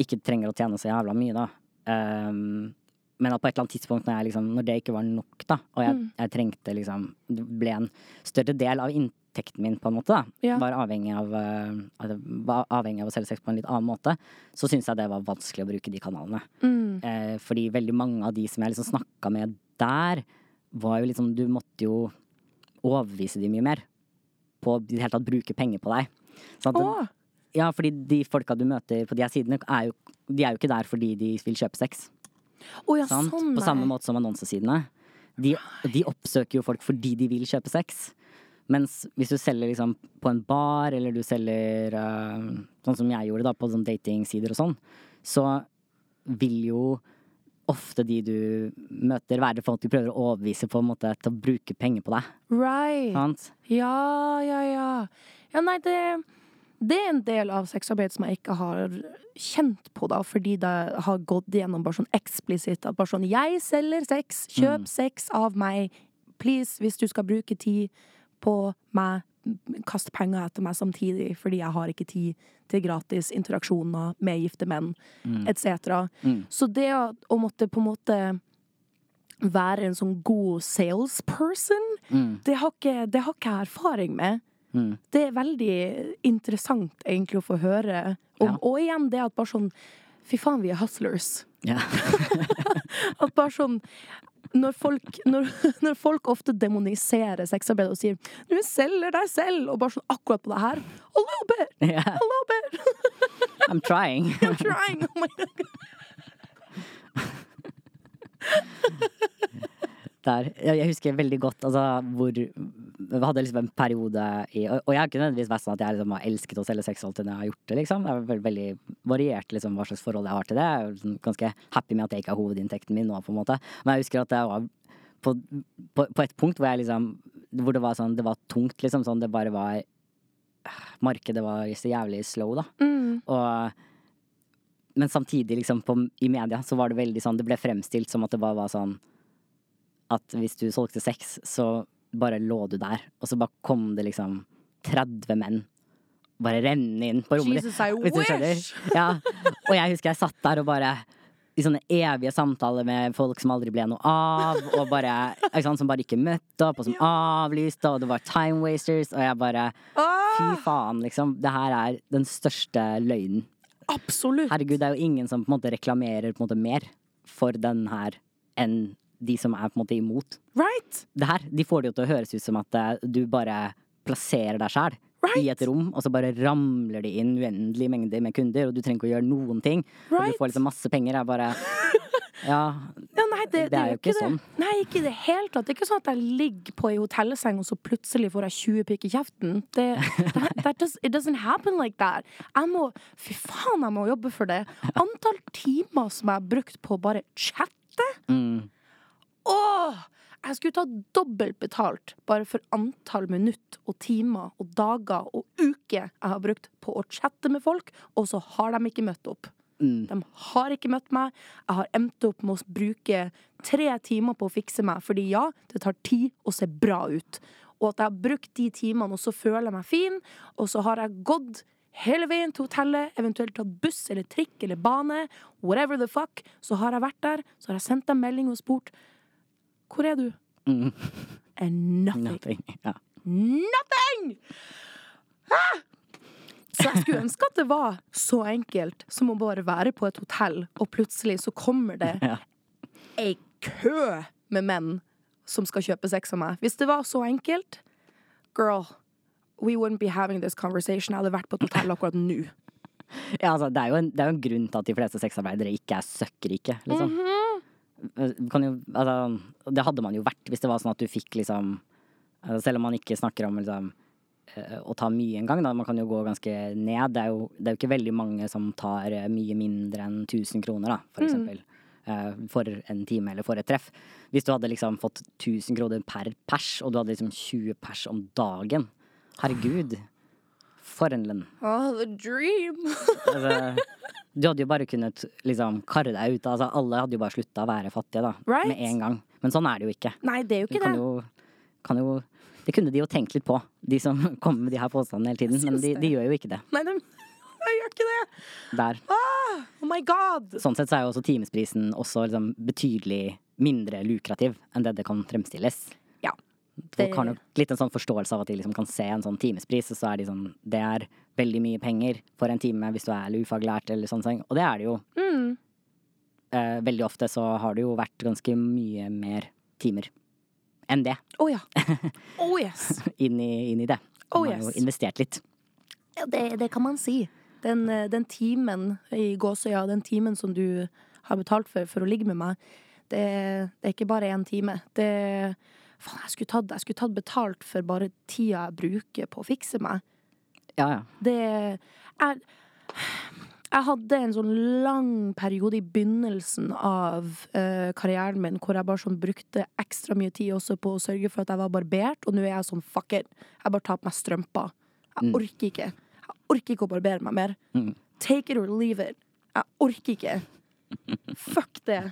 ikke trenger å tjene så jævla mye, da. Um, men at på et eller annet tidspunkt når, jeg liksom, når det ikke var nok, da, og jeg, jeg trengte liksom Det ble en større del av inntekten min, på en måte, da. Ja. Var avhengig av, uh, var avhengig av å selge sex på en litt annen måte. Så syns jeg det var vanskelig å bruke de kanalene. Mm. Eh, fordi veldig mange av de som jeg liksom snakka med der, var jo liksom Du måtte jo overbevise de mye mer. På i det hele tatt bruke penger på deg. Sånn at, ja, fordi de folka du møter på de her sidene, er jo, de er jo ikke der fordi de vil kjøpe sex. Å ja, sånn på samme måte som annonsesidene. De, de oppsøker jo folk fordi de vil kjøpe sex. Mens hvis du selger liksom på en bar, eller du selger uh, sånn som jeg gjorde da, på sånn datingsider og sånn, så vil jo ofte de du møter, være folk du prøver å overbevise på en måte til å bruke penger på deg. Right. Sant? Ja, ja, ja. Ja, nei, det, det er en del av sexarbeid som jeg ikke har kjent på, da, fordi det har gått gjennom bare sånn eksplisitt at bare sånn Jeg selger sex, kjøp sex av meg, please, hvis du skal bruke tid på meg, kast penger etter meg samtidig, fordi jeg har ikke tid til gratis interaksjoner med gifte menn, etc. Så det å, måtte på en måte være en sånn god salesperson, det, har ikke, det har ikke jeg erfaring med. Mm. Det er veldig interessant egentlig å få høre om. Ja. Og igjen det at bare sånn Fy faen, vi er hustlers. Ja. [laughs] At bare sånn når folk, når, [laughs] når folk ofte demoniserer sexarbeid og sier 'du selger deg selv', og bare sånn akkurat på det her A little bit! Yeah. A little bit! I'm trying. [laughs] I'm trying! Oh my God. Der. Jeg husker veldig godt altså, hvor Vi hadde liksom en periode i Og og jeg har ikke nødvendigvis vært sånn at jeg liksom har elsket å selge sex alltid når jeg har gjort det, liksom. Det er veldig, veldig variert liksom, hva slags forhold jeg har til det. Jeg er liksom ganske happy med at det ikke er hovedinntekten min nå, på en måte. Men jeg husker at jeg var på, på, på et punkt hvor jeg liksom Hvor det var sånn Det var tungt, liksom. Sånn det bare var Markedet var så jævlig slow, da. Mm. Og men samtidig, liksom, på, i media, så var det veldig sånn Det ble fremstilt som at det bare var sånn At hvis du solgte sex, så bare lå du der, og så bare kom det liksom 30 menn bare renne inn på rommet Jesus, I wish! Ja. Og jeg husker jeg satt der og bare i sånne evige samtaler med folk som aldri ble noe av, og bare, sant, som bare ikke møtte opp, og som avlyste, og det var time wasters, og jeg bare Fy Ah, faen, liksom. Det her er den største løgnen. absolutt. Herregud, det er jo ingen som på en måte reklamerer på en måte mer for den her enn de som er på en måte imot Right? det her. De får det jo til å høres ut som at eh, du bare plasserer deg sjæl Right. i et rom, og så bare ramler det inn uendelige mengder med kunder, og du trenger ikke å gjøre noen ting. Og du får liksom masse penger. Jeg bare [laughs] Ja, Ja, nei, det, Det er jo ikke ikke sånn. Nei, ikke i det hele tatt. Det er ikke sånn at jeg ligger på ei hotellseng, og så plutselig får jeg 20 pikk i kjeften. Det, that, that does, it doesn't happen like that. Jeg må Fy faen, jeg må jobbe for det. Antall timer som jeg har brukt på å bare chatte. mm, Åh! Jeg skulle ta dobbelt betalt bare for antall minutt og timer og dager og uker jeg har brukt på å chatte med folk, og så har de ikke møtt opp. mm. De har ikke møtt meg. Jeg har endt opp med å bruke tre timer på å fikse meg, fordi ja, det tar tid å se bra ut. Og at jeg har brukt de timene, og så føler jeg meg fin, og så har jeg gått hele veien til hotellet, eventuelt tatt buss eller trikk eller bane, whatever the fuck, så har jeg vært der, så har jeg sendt dem melding og spurt Hvor er du? Mm. And nothing. Nothing. Ja. Nothing! Ah! Så jeg skulle ønske at det var så enkelt som å bare være på et hotell, og plutselig så kommer det Ja. ei kø med menn som skal kjøpe sex av meg. Hvis det var så enkelt, girl, we wouldn't be having this conversation. Jeg hadde vært på et hotell akkurat nå. [laughs] Ja, altså, det, er en, det er jo en grunn til at de fleste sexarbeidere ikke er søkkrike, liksom. Mhm. Kan jo, altså, det hadde man jo vært hvis det var sånn at du fikk liksom altså, Selv om man ikke snakker om liksom, eh, å ta mye en gang, da. Man kan jo gå ganske ned. Det er jo, det er jo ikke veldig mange som tar eh, mye mindre enn 1000 kroner, da, for eksempel. Mm. For en time eller for et treff. Hvis du hadde liksom fått 1000 kroner per pers, og du hadde liksom 20 pers om dagen. Herregud. For en lønn. Oh, the dream! [laughs] Altså, du hadde jo bare kunnet liksom karre deg ut. Altså, alle hadde jo bare slutta å være fattige da, Right. med en gang. Men sånn er det jo ikke. Nei, det er jo ikke det. jo, kan jo Det kunne de jo tenkt litt på, de som [laughs] kommer med de her påstandene hele tiden. Men de, de gjør jo ikke det Nei, de, [laughs] de gjør ikke det! der. Oh my god! Sånn sett så er jo også timesprisen også liksom betydelig mindre lukrativ enn det det kan fremstilles. Folk har nok litt en sånn forståelse av at de liksom kan se en sånn timespris, og så er de sånn Det er veldig mye penger for en time hvis du er ufaglært eller sånne ting. Og det er det jo. Mm. eh, veldig ofte så har det jo vært ganske mye mer timer enn det Å ja. [laughs] Oh yes. inn i, inn i det. Oh, Man har jo investert litt. Ja, det, det kan man si. Den, eh, den timen i gåsøya, den timen som du har betalt for for å ligge med meg, det, det er ikke bare én time. Det Faen, jeg skulle, tatt, jeg skulle tatt betalt for bare tida jeg bruker på å fikse meg. Ja, ja. Det jeg, Jeg hadde en sånn lang periode i begynnelsen av uh, karrieren min hvor jeg bare sånn brukte ekstra mye tid også på å sørge for at jeg var barbert, og nå er jeg sånn fuck it. Jeg bare tar på meg strømper. Jeg orker ikke. Jeg orker ikke å barbere meg mer. Mm. Take it or leave it. Jeg orker ikke. [laughs] Fuck det.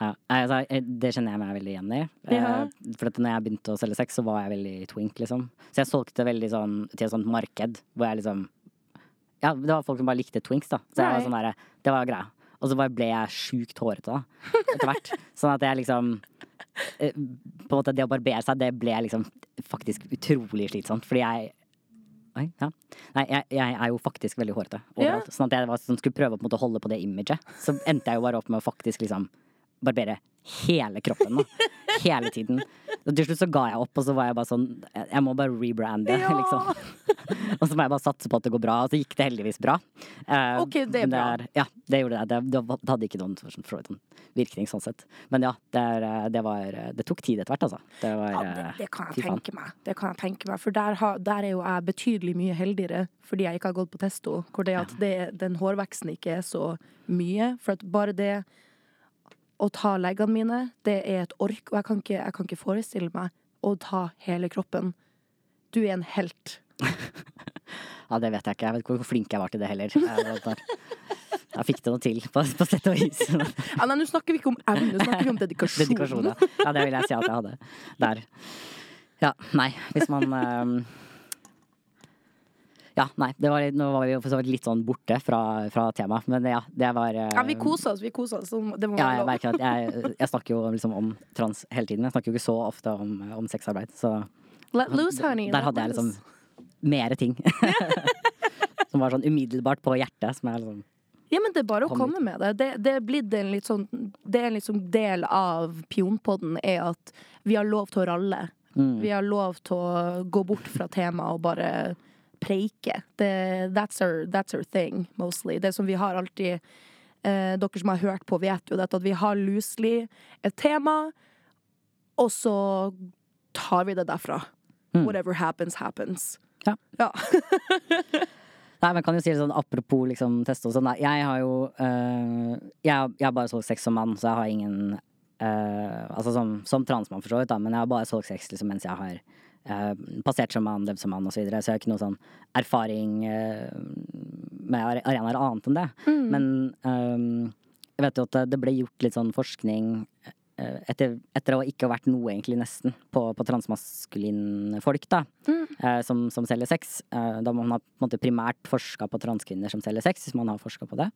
Ja. Altså, det kjenner jeg meg veldig igjen i. Eh, Ja. For når jeg begynte å selge sex, så var jeg veldig twink, liksom. Så jeg solgte veldig sånn til et sånt marked hvor jeg liksom Ja, det var folk som bare likte twinks, da. Så jeg var sånn derre Det var greia. Og så bare ble jeg sjukt hårete, da. Etter hvert. [laughs] sånn at jeg liksom eh, På en måte, det å barbere seg, det ble liksom faktisk utrolig slitsomt. Fordi jeg Oi, ja. Nei, jeg, jeg er jo faktisk veldig hårete overalt. Sånn at jeg var, sånn, skulle prøve å på måte, holde på det imaget. Så endte jeg jo bare opp med å faktisk liksom barbere hele kroppen. Da. Hele tiden. Og til slutt så ga jeg opp, og så var jeg bare sånn Jeg må bare rebrande, Ja. [laughs] liksom. og så må jeg bare satse på at det går bra. Og så gikk det heldigvis bra. Uh, Ok, det er bra. ja, det gjorde det. Det, det, det hadde ikke noen sånn, for så vidt sånn virkning sånn sett. Men ja, det, eh, det var Det tok tid etter hvert, altså. Det var Ja, det, eh, det kan jeg tenke meg. Det kan jeg tenke meg. For der, har, der er jo jeg betydelig mye heldigere fordi jeg ikke har gått på testo. Hvor det at det, den hårveksten ikke er så mye. For at bare det å ta leggene mine, det er et ork. Og jeg kan ikke, jeg kan ikke forestille meg å ta hele kroppen. Du er en helt. [laughs] Ja, det vet jeg ikke. Jeg vet ikke hvor flink jeg var til det heller. Jeg, fikk det noe til, på, på sett og vis. [laughs] Ja, nei, nå snakker vi ikke om evne, nå snakker vi om dedikasjon. Dedikasjon, ja. ja. Det vil jeg si at jeg hadde der. Ja, nei, hvis man ehm, Ja, nei, det var, litt- nå var vi for så vidt litt sånn borte fra, fra temaet, men ja, det var uh, Ja, vi koser oss, vi koser oss. Det må Ja, være lov. Jeg, jeg, [laughs] jeg snakker jo liksom om trans hele tiden. Jeg snakker jo ikke så ofte om, om sexarbeid, så Let loose, honey. der hadde jeg liksom mere ting. [laughs] som var sånn umiddelbart på hjertet. Som er liksom Ja, men det er bare å komme med det. Det, det er blitt en litt sånn Det er en liksom del av Pionpodden er at vi har lov til å ralle. Mm. Vi har lov til å gå bort fra temaet og bare preike. Det, that's, our, that's our thing, mostly. Det som vi har alltid eh, dere som har hørt på, vet jo dette at vi har loosely et tema, og så tar vi det derfra. Whatever happens, happens. Ja. Ja. [laughs] Nei, men kan jo si det sånn apropos liksom teste og sånn. Jeg har jo øh, jeg, jeg har bare solgt sex som mann, så jeg har ingen øh, Altså som, som transmann, for så vidt, da, men jeg har bare solgt sex liksom, mens jeg har passert som mann, levd som mann osv. Så, videre, så jeg har ikke noe sånn erfaring øh, med arenaer annet enn det. Men um, jeg vet jo at det- ble gjort litt sånn forskning etter, etter å ikke ha vært noe, egentlig, nesten, på, på transmaskuline folk, da eh, som, som selger sex. Eh, da man har på en måte primært forska på transkvinner som selger sex, hvis man har forska på det.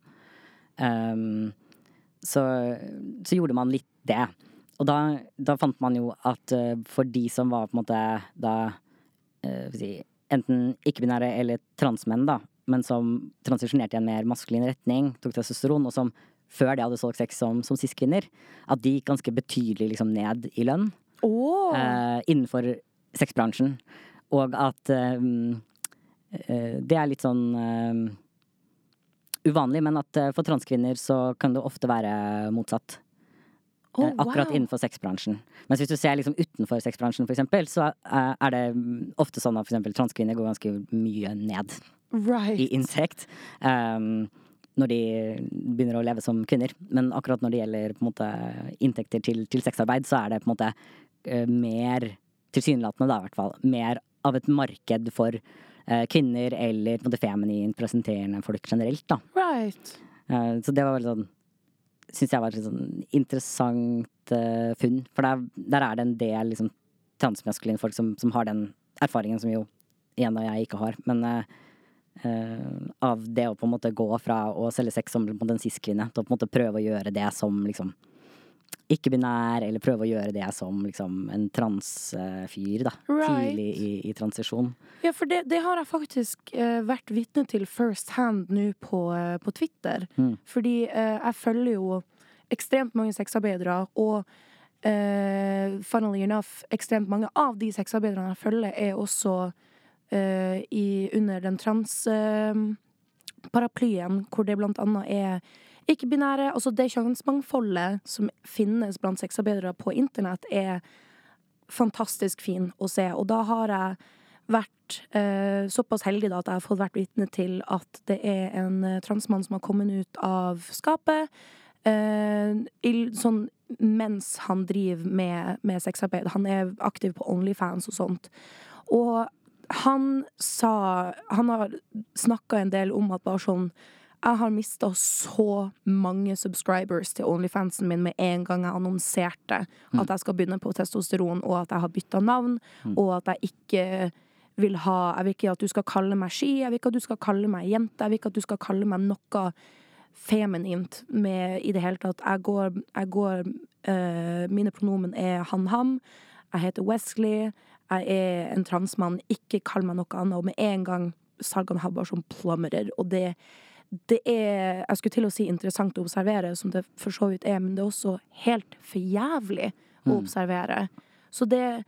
Um, så, så gjorde man litt det. Og da, da fant man jo at eh, for de som var på en måte da eh, si, enten ikke-binære eller transmenn, da, men som transisjonerte i en mer maskulin retning, tok testosteron, og som før det hadde solgt sex som, som cis-kvinner, at de gikk ganske betydelig liksom, ned i lønn oh. eh, innenfor sexbransjen. Og at eh, eh, det er litt sånn eh, uvanlig, men at for transkvinner så kan det ofte være motsatt. Åh, wow. akkurat innenfor sexbransjen. Mens hvis du ser liksom utenfor sexbransjen, eksempel, så eh, er det mm, ofte sånn at f.eks. transkvinner går ganske mye ned Right. i inntekt. Um, når de begynner å leve som kvinner. Men akkurat når det gjelder måte, inntekter til, til sexarbeid, så er det på en måte eh, mer tilsynelatende, da i hvert fall, mer av et marked for uh, kvinner eller på en måte feminint presenterende folk generelt, da. Right. Uh, så det var veldig sånn Syns jeg var et sånn interessant uh, funn. For der, der er det en del liksom, transmaskuline folk som, som har den erfaringen som jo igjen og jeg ikke har. Men uh, uh, av det å på en måte gå fra å selge sex som en måte cis-kvinne til å på en måte prøve å gjøre det som liksom ikke-binær, eller prøve å gjøre det som liksom en transfyr, da. Right. Tidlig i, i transisjon. Ja, for det, det har jeg faktisk uh, vært vitne til first hand nå på, uh, på Twitter. Mm. Fordi uh, jeg følger jo ekstremt mange sexarbeidere, og funnily enough, ekstremt mange av de sexarbeiderne jeg følger, er også i, under den trans-paraplyen, hvor det blant annet er ikke-binære. Altså det kjønnsmangfoldet som finnes blant sexarbeidere på internett, er fantastisk fin å se. Og da har jeg vært eh, såpass heldig da, at jeg har fått vært vitne til at det er en eh, transmann som har kommet ut av skapet. Eh, i, sånn mens han driver med, med sexarbeid. Han er aktiv på Onlyfans og sånt. Og han sa Han har snakka en del om at bare sånn jeg har mista så mange subscribers til Onlyfansen min med en gang jeg annonserte at jeg skal begynne på testosteron, og at jeg har bytta navn, og at jeg ikke vil ha Jeg vil ikke at du skal kalle meg ski, jeg vil ikke at du skal kalle meg jente, jeg vil ikke at du skal kalle meg noe feminint med i det hele tatt. Jeg går, jeg går øh, Mine pronomen er han-ham. Jeg heter Wesley. Jeg er en transmann. Ikke kall meg noe annet. Og med en gang salgene har bare sånn plummeter. Og det, det er Jeg skulle til å si interessant å observere, som det for så vidt er, men det er også helt for jævlig å observere. Så det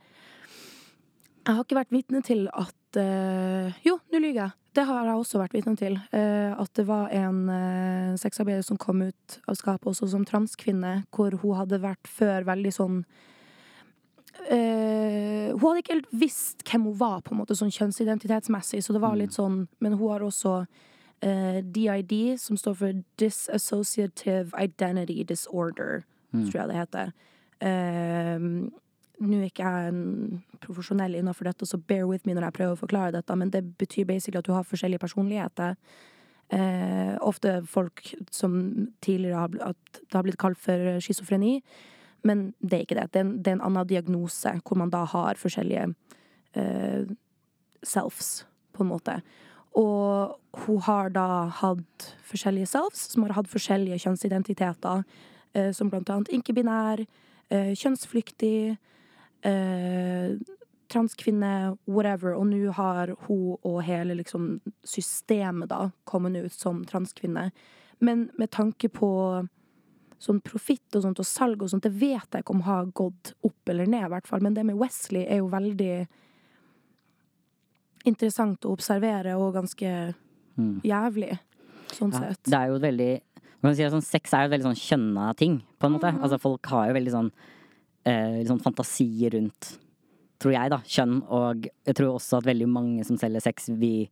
Jeg har ikke vært vitne til at uh, Jo, nå lyver jeg. Det har jeg også vært vitne til. Uh, at det var en uh, sexarbeider som kom ut av skapet også som transkvinne, hvor hun hadde vært før veldig sånn Uh, Hun hadde ikke helt visst hvem hun var, på en måte, sånn kjønnsidentitetsmessig, så det var litt sånn Men hun har også eh, DID, som står for Disassociative Identity Disorder, tror jeg det heter. Uh, nå er ikke jeg en profesjonell innenfor dette, så bear with me når jeg prøver å forklare dette, men det betyr basically at du har forskjellige personligheter. Eh, ofte folk som tidligere har, bl- at det har blitt kalt for schizofreni, men det er ikke det. Det er en, det er en annen diagnose, hvor man da har forskjellige eh, selves, på en måte. Og hun har da hatt forskjellige selves, som har hatt forskjellige kjønnsidentiteter, eh, som blant annet ikke-binær, eh, kjønnsflyktig, eh, transkvinne, whatever. Og nå har hun og hele liksom, systemet da kommet ut som transkvinne. Men med tanke på sånn profitt og sånt og salg og sånt, det vet jeg ikke om har gått opp eller ned, i hvert fall. Men det med Wesley er jo veldig interessant å observere og ganske jævlig, sånn Ja, sett. det er jo et veldig kan si sånn, Sex er jo et veldig sånn kjønna ting, på en måte. Mm. Altså Folk har jo veldig sånn, eh, sånn fantasi rundt, tror jeg, da, kjønn. Og jeg tror også at veldig mange som selger sex, vi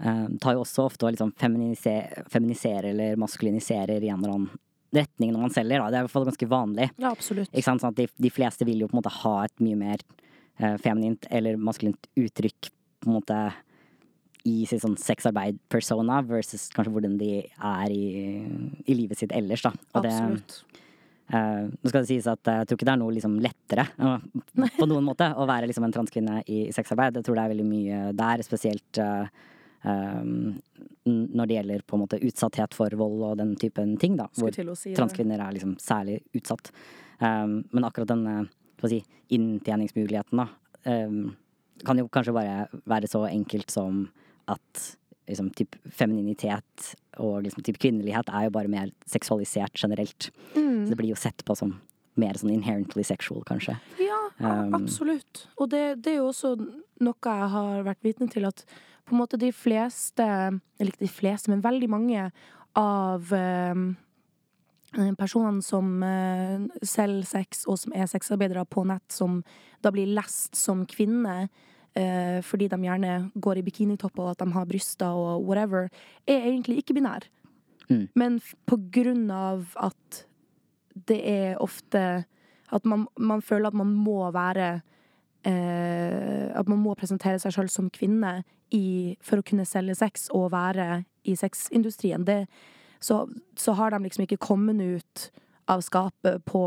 eh, tar jo også ofte og liksom feminiserer, feminiserer eller maskuliniserer i en eller annen retning når man selger. Da. Det er i hvert fall ganske vanlig. Ja, absolutt. Ikke sant? Sånn at de, de fleste vil jo på en måte ha et mye mer eh, feminint eller maskulint uttrykk på en måte i sitt sånn sexarbeid-persona versus kanskje hvordan de er i, i livet sitt ellers, da. Og det, Absolutt. eh, nå skal det sies at eh, jeg tror ikke det er noe liksom lettere uh, på noen måte å være liksom en transkvinne i sexarbeid. Jeg tror det er veldig mye der, spesielt uh, um, når det gjelder på en måte utsatthet for vold og den typen ting, da. Hvor si transkvinner er liksom særlig utsatt. Um, men akkurat den hva skal jeg si, inntjeningsmuligheten, da, um, kan jo kanskje bare være så enkelt som at liksom, typ femininitet og liksom, typ kvinnelighet er jo bare mer seksualisert generelt. Mm. Så det blir jo sett på som mer sånn inherently sexual, kanskje. Ja, Um, absolutt. Og det, det er jo også noe jeg har vært vitne til, at på en måte de fleste, eller ikke de fleste, men veldig mange av eh, personene som eh, selger sex, og som er sexarbeidere på nett, som da blir lest som kvinner, eh, fordi de gjerne går i bikinitopp og at de har bryster og whatever, er egentlig ikke binær. Mm. Men på grunn av at det er ofte At man, man føler at man må være eh, At man må presentere seg sjøl som kvinne i, for å kunne selge sex og være i sexindustrien. Det, så, så har de liksom ikke kommet ut av skapet på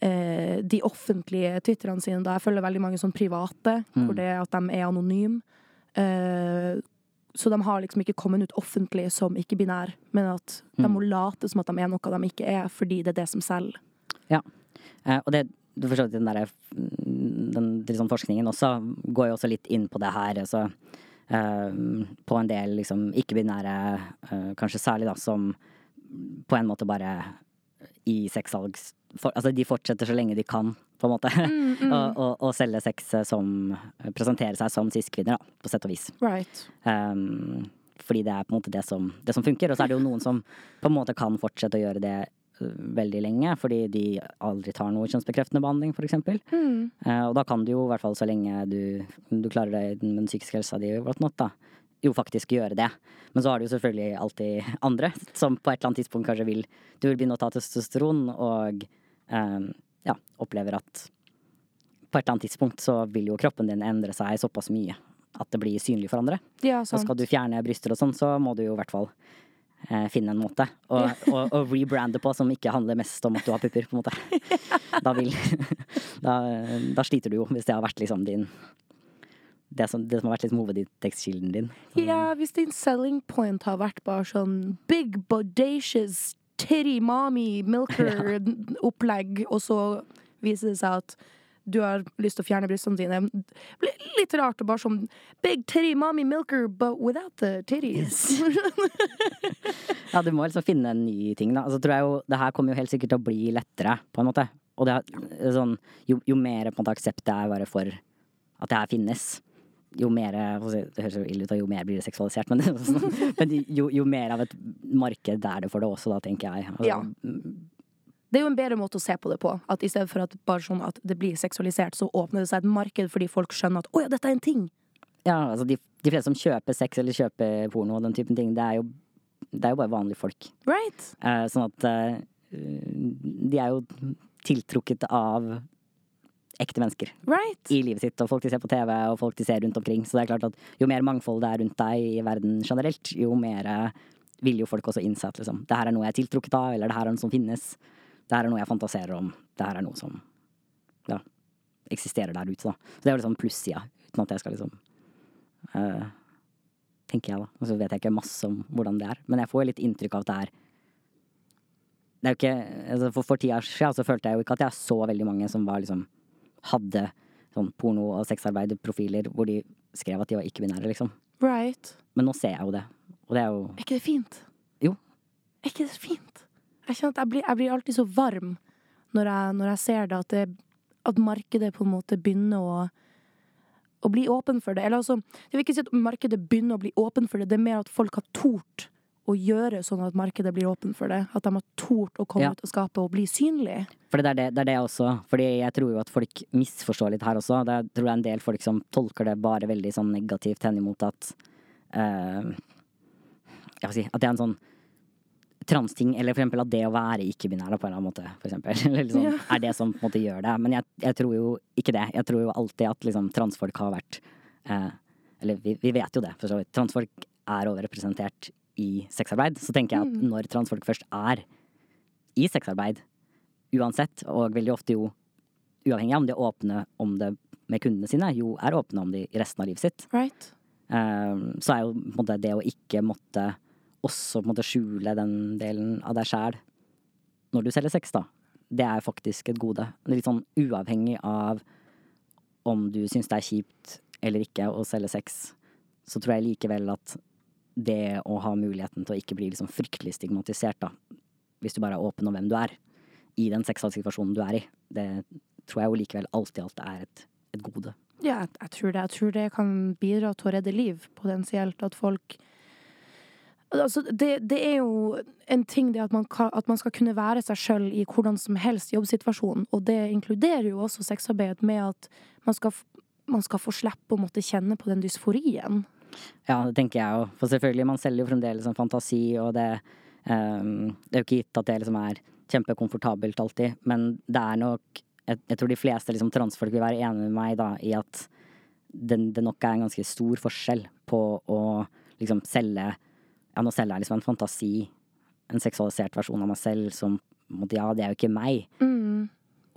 eh, de offentlige Twitterne sine. Da jeg følger veldig mange sånn private, hvor det er at de er anonyme. Eh, så de har liksom ikke kommet ut offentlig som ikke-binær, men at de må late som at de er noe de ikke er, fordi det er det som selger. Ja. Eh, og det, du forstår den der, den, den, forskningen også går jo også litt inn på det her. Altså, på en del liksom ikke-binære, eh, kanskje særlig da, som på en måte bare i sexsalgs... Altså de fortsetter så lenge de kan, på en måte. [laughs] og, og, og selge sex eh, som Presentere seg som cis-kvinner, da, på sett og vis. Right. Um, fordi det er på en måte det som, det som funker. Og så er det jo noen som på en måte kan fortsette å gjøre det veldig lenge, fordi de aldri tar noe kjønnsbekreftende behandling, eksempel. Mm. Uh, og da kan du jo, i hvert fall så lenge du, du klarer deg med den psykiske helsa di, whatnot, da, jo faktisk gjøre det. Men så har du jo selvfølgelig alltid andre som på et eller annet tidspunkt kanskje vil Du vil begynne å ta testosteron og um, ja, opplever at på et eller annet tidspunkt så vil jo kroppen din endre seg såpass mye at det blir synlig for andre. Ja, sant. Og skal du fjerne bryster og sånn, så må du jo i hvert fall eh, finne en måte å, å, å rebrande på som ikke handler mest om at du har pupper, på en måte. [laughs] Da vil da, da sliter du jo, hvis det har vært liksom din det som, det som har vært liksom hovedinntektskilden din. Ja, hvis din selling point har vært bare sånn big bodacious titty mommy milker-opplegg, [laughs] og så viser det seg at du har lyst til å fjerne brystene dine. Litt rart og bare sånn big titty mommy milker, but without the titties. [laughs] Ja, du må liksom finne en ny ting, da. Altså, tror jeg jo, det her kommer jo helt sikkert til å bli lettere, på en måte. Og det er sånn, jo, jo mer på en måte aksept det er bare for at det her finnes, jo mer Det høres jo ille ut, jo mer blir det seksualisert, men, [laughs] men jo, jo mer av et marked er det for det også, da, tenker jeg. Altså, Ja. Det er jo en bedre måte å se på det på. At I stedet for at bare sånn at det blir seksualisert, så åpner det seg et marked fordi folk skjønner at å ja, dette er en ting. Ja, altså de, de fleste som kjøper sex eller kjøper porno og den typen ting, det er jo, det er jo bare vanlige folk. Right? Eh, sånn at eh, de er jo tiltrukket av ekte mennesker Right? i livet sitt, og folk de ser på TV, og folk de ser rundt omkring. Så det er klart at jo mer mangfold det er rundt deg i verden generelt, jo mer vil jo folk også innse at liksom, det her er noe jeg er tiltrukket av, eller det her er noe som finnes. Det her er noe jeg fantaserer om. Det her er noe som ja, eksisterer der ute, da. Så det er jo liksom plussida, uten at jeg skal liksom uh, Tenker jeg, da. Og så vet jeg ikke masse om hvordan det er. Men jeg får litt inntrykk av at det er det er jo ikke, altså for, for ti år siden så følte jeg jo ikke at jeg så veldig mange som var liksom hadde sånn porno- og sexarbeiderprofiler hvor de skrev at de var ikke-binære, liksom. Right. Men nå ser jeg jo det. Og det er jo Er ikke det fint? Jo. Er ikke det fint? Jeg kjenner at jeg blir, jeg blir alltid så varm når jeg, når jeg ser det at, det, at markedet på en måte begynner å å bli åpen for det. Eller altså, jeg vil ikke si at markedet begynner å bli åpen for det, det er mer at folk har tort å gjøre sånn at markedet blir åpen for det. At de har tort å komme Ja. ut og skape og bli synlig. For det er det, det er det også. Fordi jeg tror jo at folk misforstår litt her også. Det er, tror det er en del folk som tolker det bare veldig sånn negativt henimot at uh, Jeg vil si at det er en sånn transting, eller for eksempel at det å være ikke-binær på en eller annen måte, for eksempel, [laughs] eller liksom, Ja. er det som på en måte gjør det. Men jeg, jeg tror jo ikke det. Jeg tror jo alltid at liksom transfolk har vært eh, Eller vi, vi vet jo det, for så vidt. Transfolk er overrepresentert i sexarbeid. Så tenker jeg at når transfolk først er i sexarbeid, uansett, og veldig ofte jo uavhengig av om de er åpne om det med kundene sine, jo er åpne om det i resten av livet sitt, Right? eh, så er jo på en måte det å ikke måtte også på en måte skjule den delen av deg sjæl når du selger sex, da, det er faktisk et gode. Litt sånn uavhengig av om du syns det er kjipt eller ikke å selge sex, så tror jeg likevel at det å ha muligheten til å ikke bli liksom fryktelig stigmatisert, da, hvis du bare er åpen om hvem du er, i den seksualsituasjonen du er i, det tror jeg jo likevel alltid alt er et, et gode. Ja, jeg tror det. Jeg tror det kan bidra til å redde liv, potensielt. At folk Altså, det, det er jo en ting det at man, kan, at man skal kunne være seg sjøl i hvordan som helst jobbsituasjon, og det inkluderer jo også sexarbeid med at man skal, man skal få slippe å måtte kjenne på den dysforien. Ja, det tenker jeg jo. For selvfølgelig, man selger jo fremdeles en fantasi, og det, um, det er jo ikke gitt at det liksom er kjempekomfortabelt alltid, men det er nok Jeg, jeg tror de fleste liksom, transfolk vil være enig med meg da, i at det, det nok er en ganske stor forskjell på å liksom selge Ja, nå selger jeg liksom en fantasi, en seksualisert versjon av meg selv som Ja, det er jo ikke meg. Mm.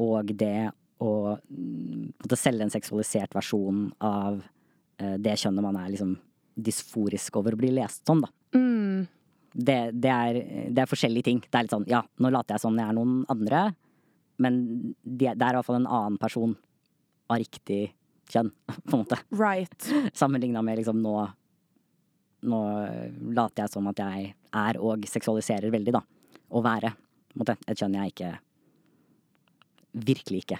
Og det å mm, måte selge en seksualisert versjon av uh, det kjønnet man er liksom dysforisk over å bli lest som, da. Mm. Det, det, er, det er forskjellige ting. Det er litt sånn, ja, nå later jeg som jeg er noen andre, men det, det er fall en annen person av riktig kjønn, [laughs] på en måte. Right. Sammenligna med liksom nå Nå later jeg som at jeg er og seksualiserer veldig, da. Å være måte, et kjønn jeg ikke Virkelig ikke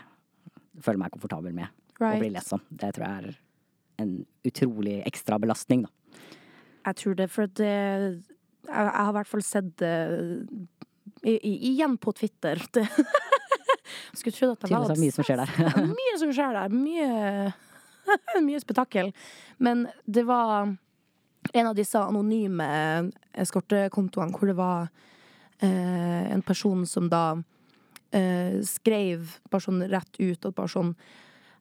føler meg komfortabel med å bli lest som. Det tror jeg er en utrolig ekstra belastning, da. Jeg tror det, for det Jeg, jeg har i hvert fall sett det i, i, igjen på Twitter. Det, [laughs] skulle trodd at det var mye som skjer der. Mye som skjer der. Mye, mye spetakkel. Men det var en av disse anonyme eskortekontoene hvor det var eh, en person som da eh, skrev bare sånn rett ut at bare sånn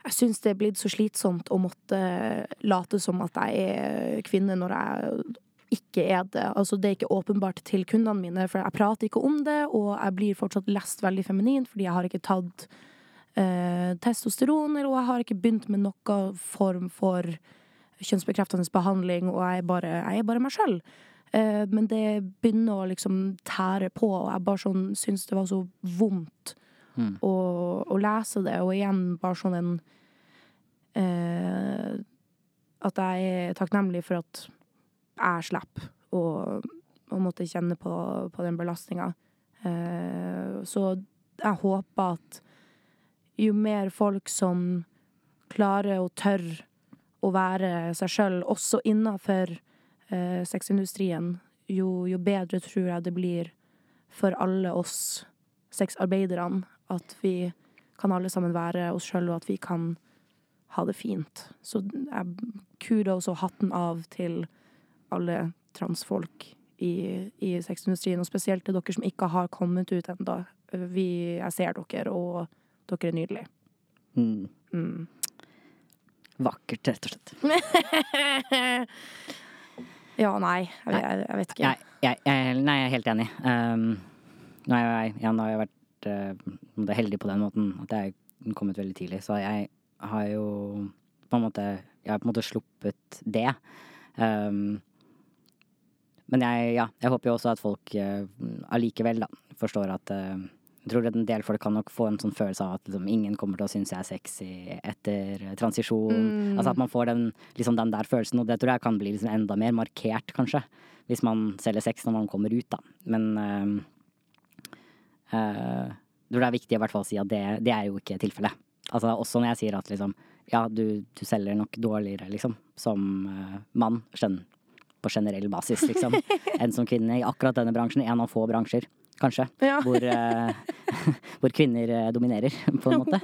Jeg syns det er blitt så slitsomt å måtte late som at jeg er kvinne når jeg ikke er det. Altså, det er ikke åpenbart til kundene mine, for jeg prater ikke om det, og jeg blir fortsatt lest veldig feminin fordi jeg har ikke tatt eh, testosteron, eller jeg har ikke begynt med noen form for kjønnsbekreftende behandling, og jeg er bare, jeg er bare meg sjøl. Uh, men det begynner å liksom tære på, og jeg bare sånn syns det var så vondt Mm. å, å lese det, og igjen bare sånn en uh, At jeg er takknemlig for at jeg slipper å, å måtte kjenne på, på den belastninga. Uh, så jeg håper at jo mer folk som klarer og tør å være seg sjøl, også innafor eh, sexindustrien, jo, jo bedre tror jeg det blir for alle oss sexarbeiderne. At vi kan alle sammen være oss sjøl, og at vi kan ha det fint. Så jeg kudos og hatten av til alle transfolk i, i sexindustrien, og spesielt til dere som ikke har kommet ut ennå. Jeg ser dere, og dere er nydelige. Mm. Mm. Vakkert, rett og slett. [laughs] ja, nei, jeg, jeg, jeg vet ikke. Nei, jeg, nei, jeg er helt enig. Um, nå har jeg, ja, nå har jeg vært uh, heldig på den måten at jeg er kommet veldig tidlig, så jeg har jo på en måte Jeg har på en måte sluppet det. Um, men jeg, ja, jeg håper jo også at folk uh, allikevel uh, forstår at uh, Jeg tror at en del folk kan nok få en sånn følelse av at liksom, ingen kommer til å synes jeg er sexy etter transisjon. Mm. Altså at man får den, liksom, den der følelsen, og det tror jeg kan bli liksom, enda mer markert, kanskje. Hvis man selger sex når man kommer ut, da. Men øh, øh, jeg tror det er viktig å i hvert fall si at det, det er jo ikke tilfellet. Altså også når jeg sier at liksom ja, du, du selger nok dårligere, liksom, som uh, mann. Skjønn. på generell basis, liksom, [laughs] enn som kvinne i akkurat denne bransjen. En av få bransjer, kanskje, Ja. [laughs] hvor, eh, [laughs] hvor kvinner eh, dominerer, [laughs] på en måte.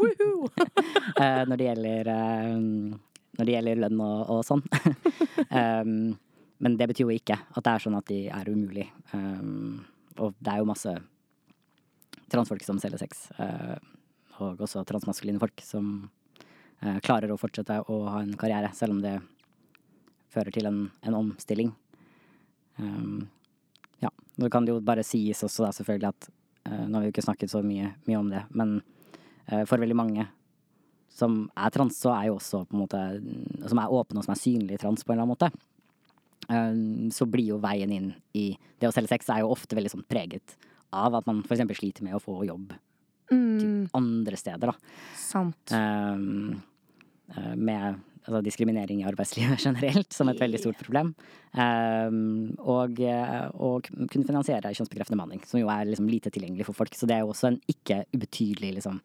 Eh, når det gjelder Når det gjelder lønn og, og sånn. um, men det betyr jo ikke at det er sånn at de er umulig. Um, og det er jo masse transfolk som selger sex. uh, og også transmaskuline folk som uh, klarer å fortsette å ha en karriere, selv om det fører til en, en omstilling. Um, ja. Nå kan det jo bare sies også da selvfølgelig at uh, Nå har vi jo ikke snakket så mye, mye om det, men uh, for veldig mange som er trans, så er jo også på en måte Som er åpne og som er synlige trans på en eller annen måte. Uh, Så blir jo veien inn i det å selge sex er jo ofte veldig sånn preget av at man f.eks. sliter med å få jobb Mm, andre steder, da. sant. Um, eh, med altså, diskriminering i arbeidslivet [laughs] generelt som et veldig stort problem. Um, og og, kunne finansiere kjønnsbekreftende manning som jo er liksom lite tilgjengelig for folk. Så det er jo også en ikke ubetydelig liksom,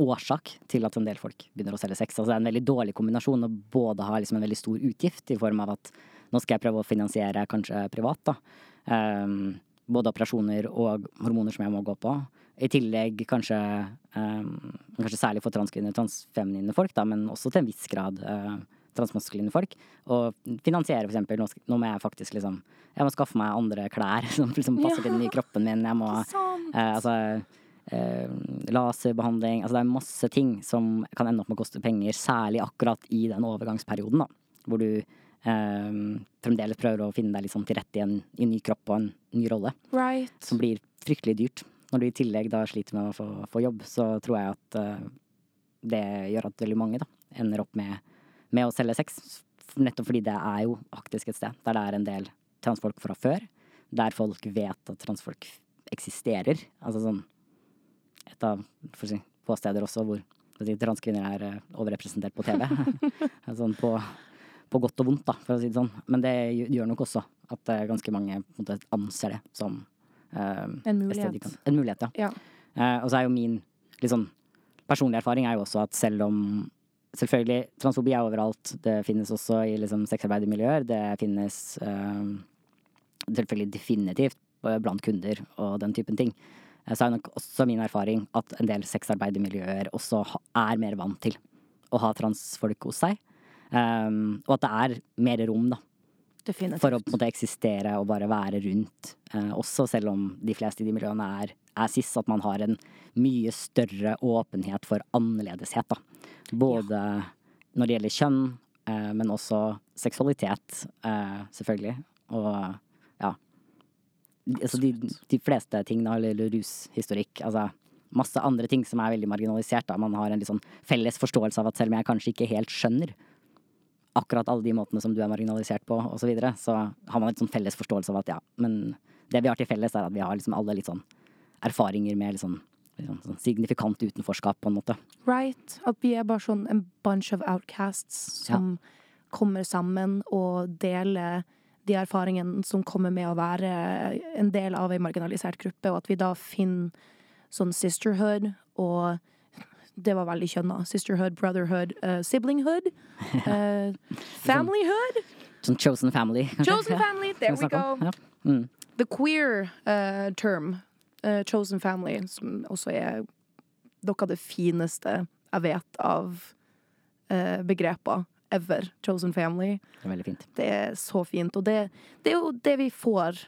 årsak til at en del folk begynner å selge sex. Altså, det er en veldig dårlig kombinasjon å både ha liksom, en veldig stor utgift i form av at nå skal jeg prøve å finansiere kanskje privat, da. Um, både operasjoner og hormoner som jeg må gå på. I tillegg kanskje, um, kanskje særlig for transkvinner, transfeminine folk, da, men også til en viss grad uh, transmaskuline folk. Og finansiere for eksempel, nå, må jeg faktisk liksom Jeg må skaffe meg andre klær [laughs] som liksom passer til den nye kroppen min. Jeg må. Eh, altså uh, laserbehandling Altså det er masse ting som kan ende opp med å koste penger, særlig akkurat i den overgangsperioden, da. Hvor du Um, fremdeles prøver å finne deg sånn til rette i en, i en ny kropp og en ny rolle. Right. Som blir fryktelig dyrt. Når du i tillegg da sliter med å få, få jobb, så tror jeg at uh, det gjør at veldig mange da ender opp med, med å selge sex. Nettopp fordi det er jo faktisk et sted der det er en del transfolk fra før. Der folk vet at transfolk eksisterer. Altså sånn et av si, få steder også hvor si, transkvinner er eh, overrepresentert på TV. [laughs] [laughs] sånn på, på godt og vondt, da, for å si det sånn. Men det gjør nok også at eh, ganske mange måte, anser det som En mulighet. kan- En mulighet, ja. Eh, og så er jo min litt sånn personlige erfaring er jo også at selv om Selvfølgelig, transfobi er overalt. Det finnes også i liksom sexarbeidermiljøer. Det finnes eh, selvfølgelig definitivt blant kunder og den typen ting. Eh, Så er nok også min erfaring at en del sexarbeidermiljøer også er mer vant til å ha transfolk hos seg. Um, og at det er mer rom, da, Definitivt. for å på en måte eksistere og bare være rundt. Eh, også selv om de fleste i de miljøene er, er cis, at man har en mye større åpenhet for annerledeshet. Da. Både når det gjelder kjønn, eh, men også seksualitet, eh, selvfølgelig. Og ja. Altså de, de fleste ting, da, eller rushistorikk. Altså masse andre ting som er veldig marginalisert. Da. Man har en sånn felles forståelse av at selv om jeg kanskje ikke helt skjønner akkurat alle de måtene som du er marginalisert på, og så videre, så har man et sånn felles forståelse av at ja, men det vi har til felles, er at vi har liksom alle litt sånn erfaringer med litt sånn, litt sånn, sånn signifikant utenforskap, på en måte. Right. At vi er bare sånn en bunch of outcasts som kommer sammen og deler de erfaringene som kommer med å være en del av en marginalisert gruppe, og at vi da finner sånn sisterhood og det var veldig kjønna. Sisterhood, brotherhood, uh, siblinghood. Uh, [laughs] familyhood. Sånn chosen family. [laughs] Chosen family, [laughs] there we go. Ja. Mm. The queer uh, term, uh, chosen family, som også er noe av det fineste jeg vet av uh, begreper ever. Chosen family. Det er veldig fint. Det er så fint. Og det, det er jo det vi får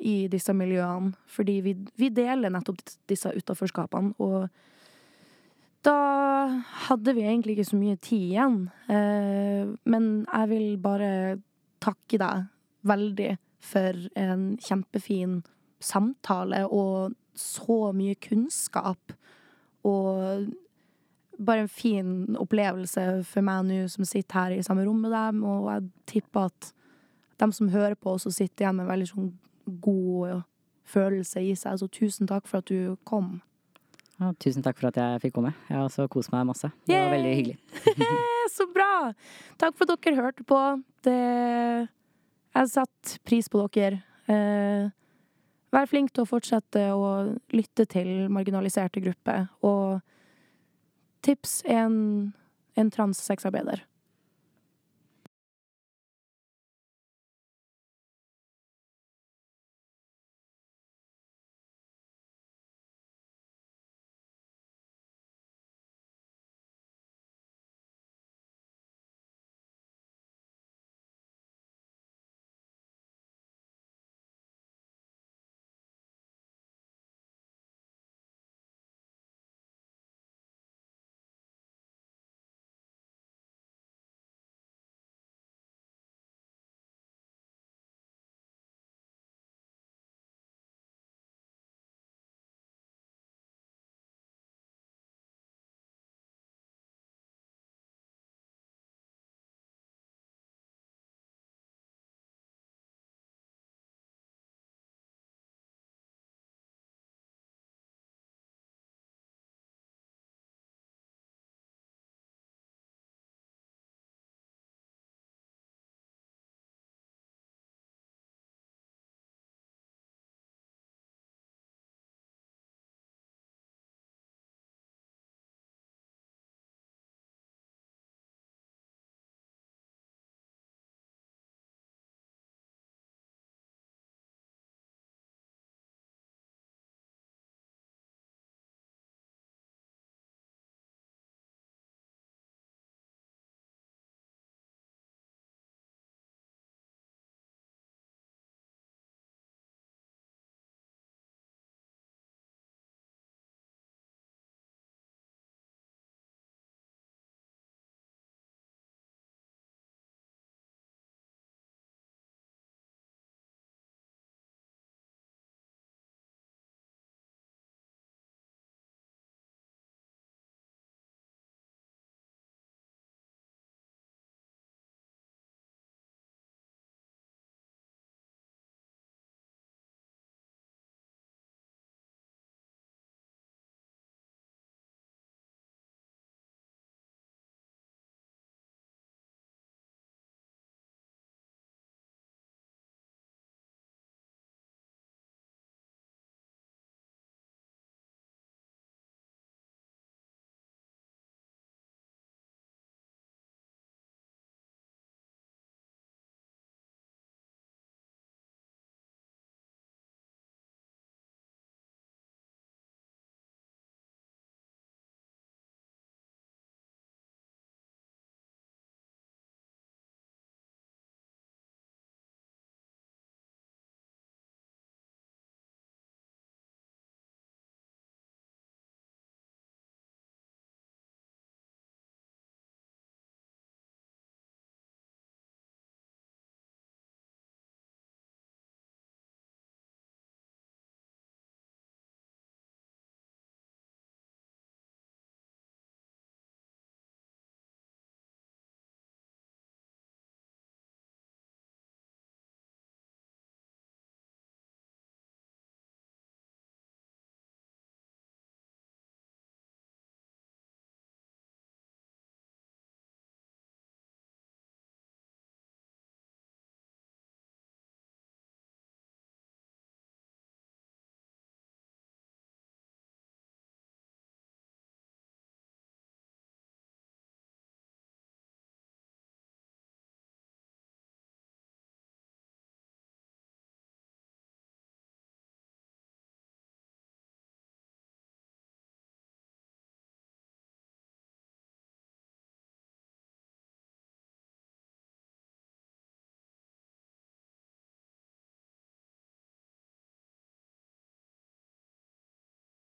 i disse miljøene. Fordi vi, vi deler nettopp disse utaforskapene. Og da hadde vi egentlig ikke så mye tid igjen. Eh, men jeg vil bare takke deg veldig for en kjempefin samtale og så mye kunnskap. Og bare en fin opplevelse for meg nå som sitter her i samme rom med dem. Og jeg tipper at de som hører på, også sitter igjen med en veldig sånn god følelse i seg. Så tusen takk for at du kom. Ja, tusen takk for at jeg fikk komme. Jeg har også kost meg masse. Det var veldig hyggelig. [laughs] Så bra! Takk for at dere hørte på. Det Jeg satt pris på dere. Eh, vær flink til å fortsette å lytte til marginaliserte grupper. Og tips en, en transsexarbeider.